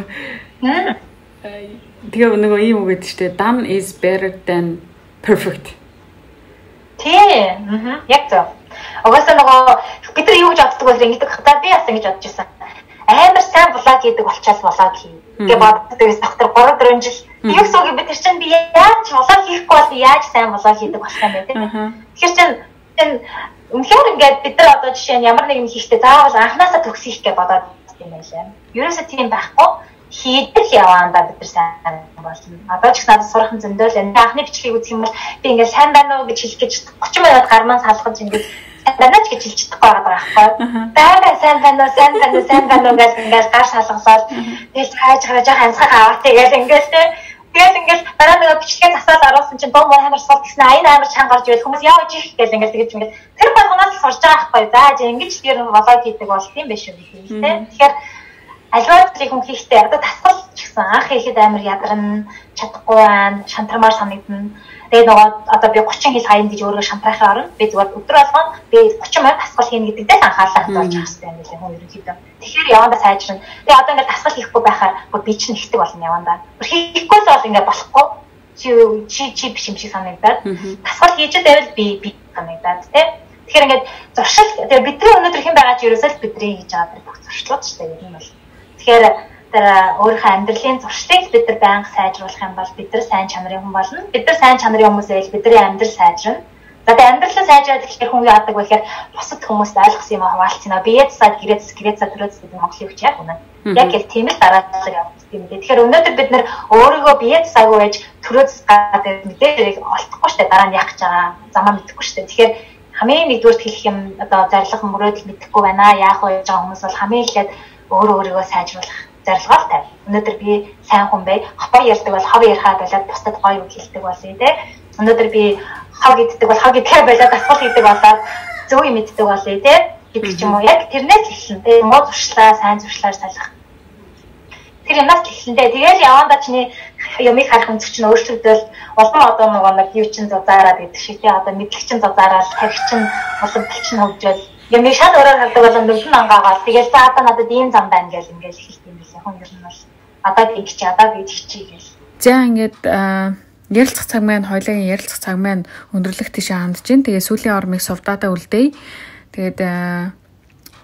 Тэгээ нөгөө ийм үг гэдэг чтэй done is better than perfect. Тий. Аа. Яг зөв. Угаасаа нөгөө бид нар юу гэж боддог вэ ингэдэг хата би бас ингэж бодож байсан. Амар сайн блог хийдэг болчаал блог хий. Гэ боддог гэсэн доктор 3 4 жил. Гэсэн үг бид чинь би яаж блог хийхгүй бол яаж сайн блог хийдэг болох юм бэ. Тэгэхээр чинь Үнэхээр ингээд бид нар одоо жишээ нь ямар нэгэн хийхдээ заавал анханасаа төгс хийх гэж бодоод юм байлаа. Ерөөсөө тийм байхгүй хийдэл яваанда бид нар сайн болно. Одоо ч их надад сурах зөндөөл энэ анхны бичлэгийг үзэх юм бол би ингээд сайн байна уу гэж хэлэх гэж 30 минут гармаа салгаж ингээд данаач гэж хэлж чадахгүй байгаа байхгүй. Бага сайн байна уу, сайн байна уу, сайн байна уу гэж ингээд гар салгасаад тэгэл хайж гараа жаа хансах аваад тэгэл ингээд Тэгээд ингээл дараа нэг бичлэгээ засаад оруулсан чинь бом амар сул гэсэн аян амар чанга гарч ирэл хүмүүс яа иж их гэл ингээл тэгэж ингээд тэр болгоноос сурж байгаа байхгүй. За ингэж тэр влог хийдэг бол тийм биш үү гэх юм тийм. Тэгэхээр альва зэрэг хүн хийхдээ одоо тасгал ч гэсэн анх ихэд амар ядарна, чадахгүй байна, шантармаар санагдана. Тэгээ нөгөө одоо би 30 хил хаян гэж өөрөө шантраахаа орно. Би зүгээр өдөр болгон би 30 минут тасгал хийнэ гэдэг дээр анхаалаа хандуулж явах хэрэгтэй юм билээ хүн ерөнхийдөө. Тэгэхээр явандаа сайжрна. Тэгээ одоо ингээд тасгал хийхгүй байхаар бүр би чинь ихтэй болно явандаа. Бүр хийхгүйс бол ингээд болохгүй. Чи чи чи биш юм шиг санагдаад. Тасгал хийж байвал би би санагдаад тий. Тэгэхээр ингээд зуршил тэгээ бидний өнөөдөр хэн байгаа ч ерөөсөө бидний хийж байгаа бүх зуршлууд шүү дээ. Энэ бол. Тэгэхээр өөрийнхөө амьдралын зуршлыг бид нар байнга сайжруулах юм бол бид нар сайн чанарын хүн болно. Бид нар сайн чанарын хүмүүс байл бидний амьдрал сайжрна. За тэгээ амьдралаа сайжраад гэхээр хүн яадаг вэ гэхээр бусад хүмүүст ойлгосон юм хаваалцсан. Биед сад гэрээц гэрээц сад төрөөс гэдэг Монголын хүч яг үнэ. Яг л тийм л дараалал явуулдаг юм. Тэгэхээр өнөөдөр бид нар өөрийгөө биед сагуу байж төрөөс гадаад мэдээлэл олдохгүй штэ дараа нь яах гэж байгаа замаа мэдэхгүй штэ. Тэгэхээр хамгийн нэгдүгээр хэлэх юм одоо зарлах мөрөөдөл мэдэхгүй байна. Яах вэ гэж байгаа хүмүүс бол хамгийн ихэд өөрөө өөрийгөө сайжруулах зорилгоор тавь. Өнөөдөр би сайн хүн бай. Хоо ярьдаг бол хоо ярихаа болоод бусдад гоё үг хэлдэг болъё те. Өнөөдөр би хог иддэг бол хог идэхэ болоод асуул хийдэг болоод зөв юм иддэг болъё те. гэдэг ч юм уу. Яг тэрнээс эхэлнэ. Тэгээ муу зуршлаа, сайн зуршлаар салах. Тэр юмнаас эхэлнэ. Тэгээд явандаа чиний юмыг харах өнцөг чинь өөрчлөгдөөл олон одоо нөгөө нэг юу чин зузаараад гэдэг шиг тий одоо мэдлэг чин зузаараад тарих чин улам болчин хөгжөөл юмыг шал өөрөөр хардаг бол нүдэн ангаагаад тэгээд за одоо надад ийм зам байна гэж юм билээ. Хүн ер нь бол одоо би чи одоо би чи гэж. За ингээд ярилцах цаг маань хоёлагийн ярилцах цаг маань өндөрлөх тийшээ хандж гин. Тэгээ сүүлийн ормыг сувдаадаа үлдээе. Тэгээд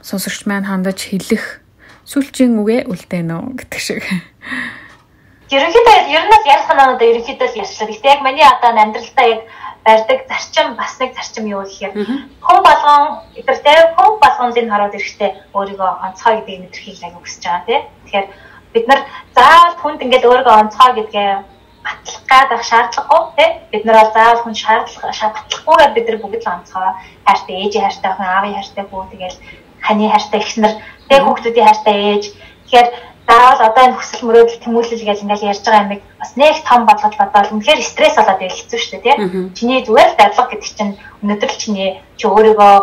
сонсогч маань хандаж хэлэх сүүлчийн үгээ үлдээнэ үү гэдэг шиг. Ерөнхийдөө ер нь ярих санаанууд ерөнхийдөө л ярьчлаа. Гэтэ яг миний одоо амьдралдаа яг барьдаг зарчим бас нэг зарчим юу гэхээр хүн болгон эдэртэй хүн болгонд энэ хараад ирэхдээ өөрийгөө онцгой гэдгийг мэдэрхийг аяг хүсэж байгаа тийм. Тэгэхээр бид нар заавал хүнд ингээд өөрийгөө онцгой гэдгээ батлах гадах шаардлагагүй тийм. Бид нар бол заавал хүн шаардлага шаардлагагүйгээр бид нар бүгд л онцгой хайртай ээжийн хайртай хүн аавын хайртай хүү тэгэл ханы хайртай ихснэр тэг хүүхдүүдийн хайртай ээж. Тэгэхээр заавал одоо энэ хүсэл мөрөөдөл тэмүүлэл гэж ингээл ярьж байгаа юмыг бас нэг том болгож бодоод үнэхээр стресс болоод ирэх хэцүү шүү дээ тийм. Чиний зүгээр л дадлага гэдэг чинь өнөөдөр л чиний чи өөрийгөө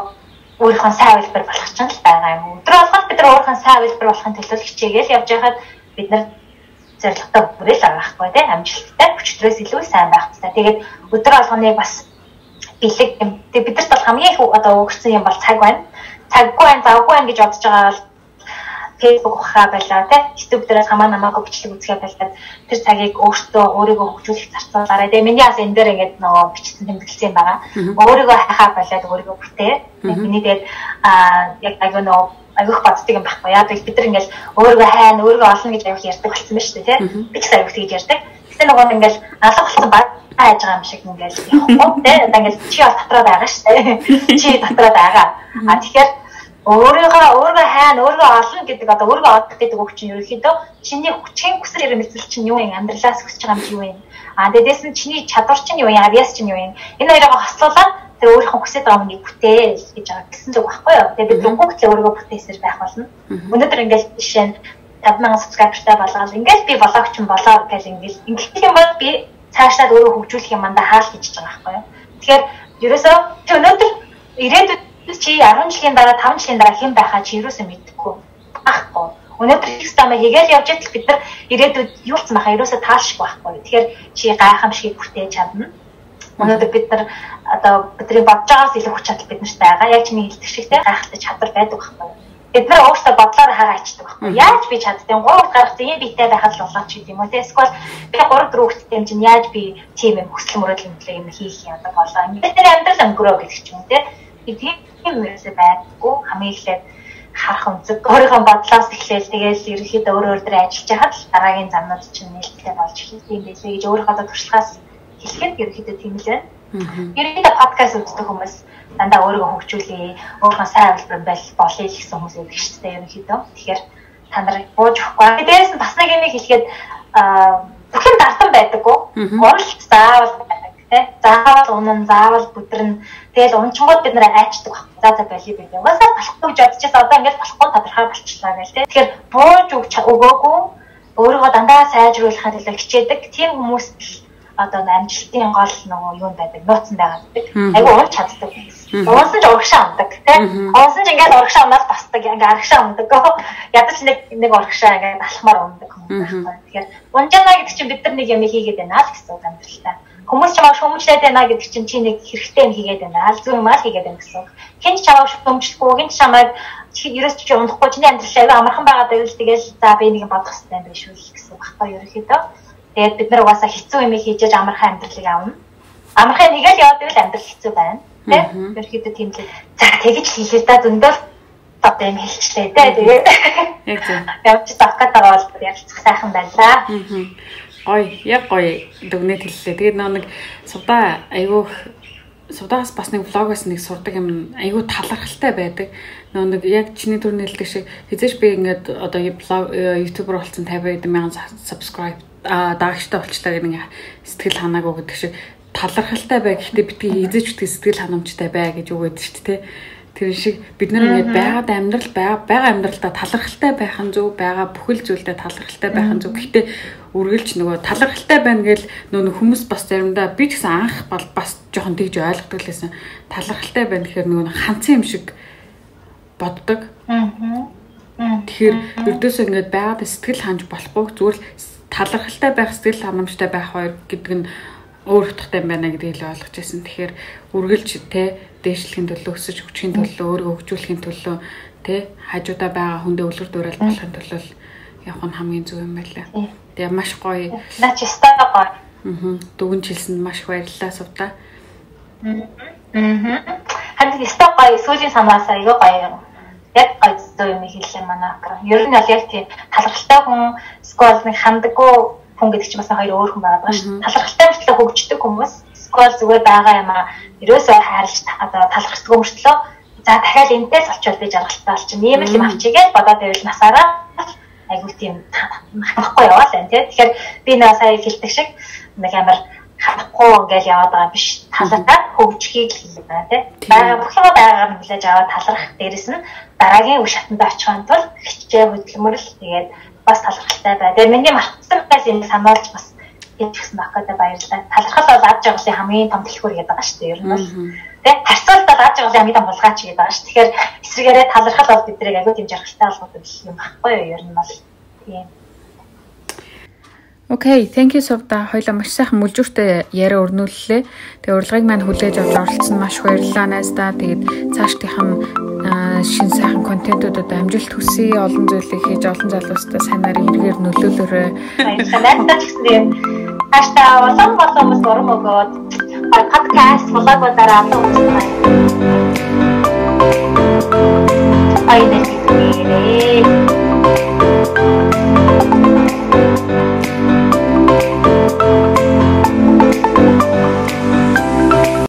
өөрийнхөө сайн хэлбэр болгох чинь л байгаа юм. Өдөр болгоод бид нар өөрийнхөө сайн хэлбэр болохын төлөө хичээгээл явж байхад бид нар зорилготой бүрэл авахгүй тийм амжилттай хүчтрээс илүү сайн байх хэрэгтэй. Тэгээд өдөр болгоныг бас бэлэг юм. Тэгээд бидэрт бол хамгийн их одоо өгсөн юм бол цаг байна. Цаггүй байна, завгүй байна гэж бодож байгаа бол Facebook ухаа байлаа тий YouTube дээрээс хамаа намаагүй бичлэг үзгээ байлаа. Тэр цагийг өөртөө өөрийгөө хөгжүүлэх зарцуулаарай тий миний бас энэ дээр ингээд нөгөө бичсэн тэмдэглэсэн байгаа өөрийгөө хайхаа байлаад өөрийгөө бүтээ. Миний дээр аа яг агай нөгөө агиох боддог юм байхгүй. Яа бид нар ингээд өөрийгөө хайна өөрийгөө олно гэж аяг ярьдаг болсон байна шүү дээ тий би ч аяг гэж ярьдаг. Гэтээ нөгөө ингээд алга болсон баг. Хайж байгаа юм шиг ингээд явахгүй тий ингээд чи бас дотроо байгаа шүү дээ. <laughs> Чи дотроо байгаа. А тэгэхээр өөрийгөө өөрийгөө хайна өөрийгөө олно гэдэг одоо өөрийгөө олох гэдэг үг чинь ерөнхийдөө чиний хүчийн хүсэл эрмэлзэл чинь юу юм? Амьдралаас хүсэж байгаа юм юу юм? А дээдээс нь чиний чадвар чинь юу юм? Авьяас чинь юу юм? Энэ хоёроо хослуулаад тэр өөрийнхөө хүсэж байгаа хүнийг бүтээл гэж байгаа гэсэн үг байхгүй юу? Тэгээд бид дөнгөж өөрийгөө бүтээсээр байх болно. Өнөөдөр ингээл жишээ нь 5000 сабскрайбертай болгоод ингээл би блогч юм болоо гэж ингээл ингээд юм бол би цаашлаад өөрөө хөгжүүлэх юм андаа хаал хийж байгаа байхгүй юу? Тэгэхээр ерөөсөө өнөөдөр ирээдүйд чи 10 жилийн дараа 5 жилийн дараа хэн байхаа чи юусоо мэдэхгүй байхгүй. Өнөөдөр их стамаа хийгээл явж идэл бид нар ирээдүйд юу ч махаа юусоо таашгүй байхгүй. Тэгэхээр чи гайхамшигыг хүртээж чадна. Өнөөдөр бид нар одоо бидний бодож байгаас илүү хүч чадал биднэрт байгаа. Яг чиний хэлдэг шиг те гайхалтай чадвар байдаг байхгүй. Бид нар өөрсдөө бодлоор хараачдаг байхгүй. Яаж би чаддیں۔ Гурав гарах ийм биетэй байхад л болооч гэдэг юм уу. Эсвэл би 3 4 хүүхэдтэй юм чинь яаж би тийм юм хүсэл мөрөөдөл мэтлэг юм хийх юм одоо болоо. Бид нар амьдрал өнгөрөө гэдэг ч юм те. Би тийм юм ерөөсөй байдаггүй хамгийн эхлээд харах өнцөг өөрийнхөө бодлоос эхлээл тэгээл ерөнхийдөө өөр өөр дээр ажиллаж байхад л дараагийн замнууд чинь нээлттэй болж эхэлсэн юм байлээ гэж өөрийнхөө туршлагаас хэлэхэд ерөнхийдөө тийм л байна. Ерөнхийдөө подкаст үздэг хүмүүс дандаа өөрийгөө хөгжүүлээ, өөрийнхөө сайн хэлбэр байл болъё гэсэн хүмүүс байдаг шүү дээ ерөнхийдөө. Тэгэхээр та нарыг бууж өгөхгүй. Дээрээс нь бас нэг юм хэлэхэд аа бүх юм дартан байдаггүй. Гурал заавал тий. Заавал унан, заавал бүдрэн. Тэгэл унчингууд бид нэр айчдаг баг. За за байли бид. Угаасаа болохгүй гэж бодчихсон. Одоо ингээд болохгүй тодорхой болчихлаа гэл тий. Тэгэхээр бууж өгч өгөөгүй өөрийгөө дандаа сайжруулахад илүү хичээдэг. Тийм хүмүүст одоо амжилтын гол нөгөө юу байдаг, нууцсан байгаа гэдэг. Айгу унч чаддаг. Уунсан ч урагшаа амдаг тий. Уунсан ч ингээд урагшаа амнаас басдаг ингээд арагшаа амдаг. Ядаж нэг нэг урагшаа ингээд алхмаар амдаг хүмүүс байхгүй. Тэгэхээр унжана гэдэг чинь бид нар нэг юм хийгээд байна л гэсэн үг амьдралтай. Хүмүүс чамаа шөмжлээд байна гэдэг чинь чи нэг хэрэгтэй юм хийгээд байна. Аль зөв юм аа хийгээд байна гэсэн. Хэн ч чамаа шөмжлөхгүй, хэн ч чамаа ерөөс чи унахгүй. Чиний амьдрал аяга амархан байгаа даа л тэгэл за би нэг бодох хэрэгтэй юм биш үү гэсэн байхгүй ерөөхдөө. Тэгээд бид нар угаасаа хэцүү юм хийж амархан амьдралыг авна. Амархан нэг л яваад байвал амьдрал хэцүү байна. Тийм ерөөхдөө тийм л. За тэгэж хийлээ да зөндөл одоо юм хэлчлээ тий тэгээд яг зөв. явж тавхад байгаа бол ярилцах сайхан байлаа гой яг гой дүгнэт хэллээ тэгээд нөө нэг сувда айгуух сувдаас бас нэг влогоос нэг сурдаг юм айгүй талархалтай байдаг нөө нэг яг чиний төр нэлдэг шиг хизээш би ингээд одоо ютубер болсон 50 мянган subscribe а даагчтай болчлаа гэдэг нэг сэтгэл ханаагүй гэдэг шиг талархалтай бай гэхдээ битгий эзэж битгий сэтгэл ханамжтай бай гэж өгдөө шүү дээ. Тэр шиг бид нар ингээд байгаад амьдрал байгаа амьдралдаа талархалтай байх нь зөв байгаа бүхэл зүйлдээ талархалтай байх нь зөв. Гэхдээ үргэлж нөгөө талархалтай байна гэл нөгөө хүмүүс бас заримдаа би ч гэсэн анх бас жоохон тэгж ойлгодог лээсэн. Талархалтай байна гэхээр нөгөө ханцсан юм шиг боддог. Аа. Тэгэхээр өрдөөсөө ингээд байгаад сэтгэл ханж болохгүй зүгээр талархалтай байх сэтгэл ханамжтай байх хоёр гэдэг нь өөр утгатай юм байна гэдгийг л ойлгож байсан. Тэгэхээр үргэлж те дээшлэхийн төлөө өсөж хүчийн төлөө өөрийгөө хөгжүүлэхийн төлөө те хажуудаа байгаа хүндээ өлгөр дуурайл болохын төлөө явах нь хамгийн зөв юм байлаа. Тэгээ маш гоё. Наач өстой гоё. Аа. Дүгэн жилсэнд маш их баярлалаа сувта. Аа. Харин өстой гоё сүүлийн санаас аяга гоё яг гоё зөв юм хэллээ манай акра. Ер нь бол яг тийм талархалтай хүн сквал нэг хандаггүй хүн гэдэг чинь бас хоёр өөр хүн байгаа шүү. Талархалтай мөртлөө хөгждөг хүмүүс эсвэл зүгээр байгаа юм аа ерөөсөө хайрлаж талархдаг мөртлөө за дахиад энтэй л очивол би жаргалтай бол чинь ийм л юм авчигээд бодоод байвал насаараа айгуу тийм хахгүй яваа л байна тий. Тэгэхээр би нөө сая хэлдэг шиг нэг амар хатахгүй ингээл яваад байгаа биш талархаад хөгжихийг л хэлээ байна тий. Бага бүх юм байгаагаар нь хүлээж аваад талархах дээрэс нь дараагийн үе шатанд очихын тулд хичээ хөдөлмөрл тэгээд бас талархалтай бай. Тэгээ миний мартсан байс юм сануулж бас хийж гисэн багтаа баярлалаа. Талархал бол аж аргалын хамгийн том дэлгүүр гэдэг байгаа шүү дээ. Ер нь бол тэгээ харьцуулт бол аж аргалын хамгийн том булгаач гэдэг байгаа шүү. Тэгэхээр эсрэгээрээ талархал бол биднийг агүй тийм жаргалтай болгоод юм баггүй юу? Ер нь бол тийм. Окей, thank you Совда. Хоёлаа маш сайхан мүлжүүртэй яриа өрнүүллээ. Тэгээ урилгыг маань хүлээж авч оролцсон маш баярлалаа найздаа. Тэгээд цаашдынхан шин сайхан контентуудад амжилт хүсье. Олон зүйлийг хийж олон залуустай сайн нарийн хэрэгээр нөлөөлөөрэй. Баярлалаа. ч гэсэн хааштай улам олон хүмүүс урам өгөөд Pag-upcast, mapagpatara sa usapan. Ay, nasipilig.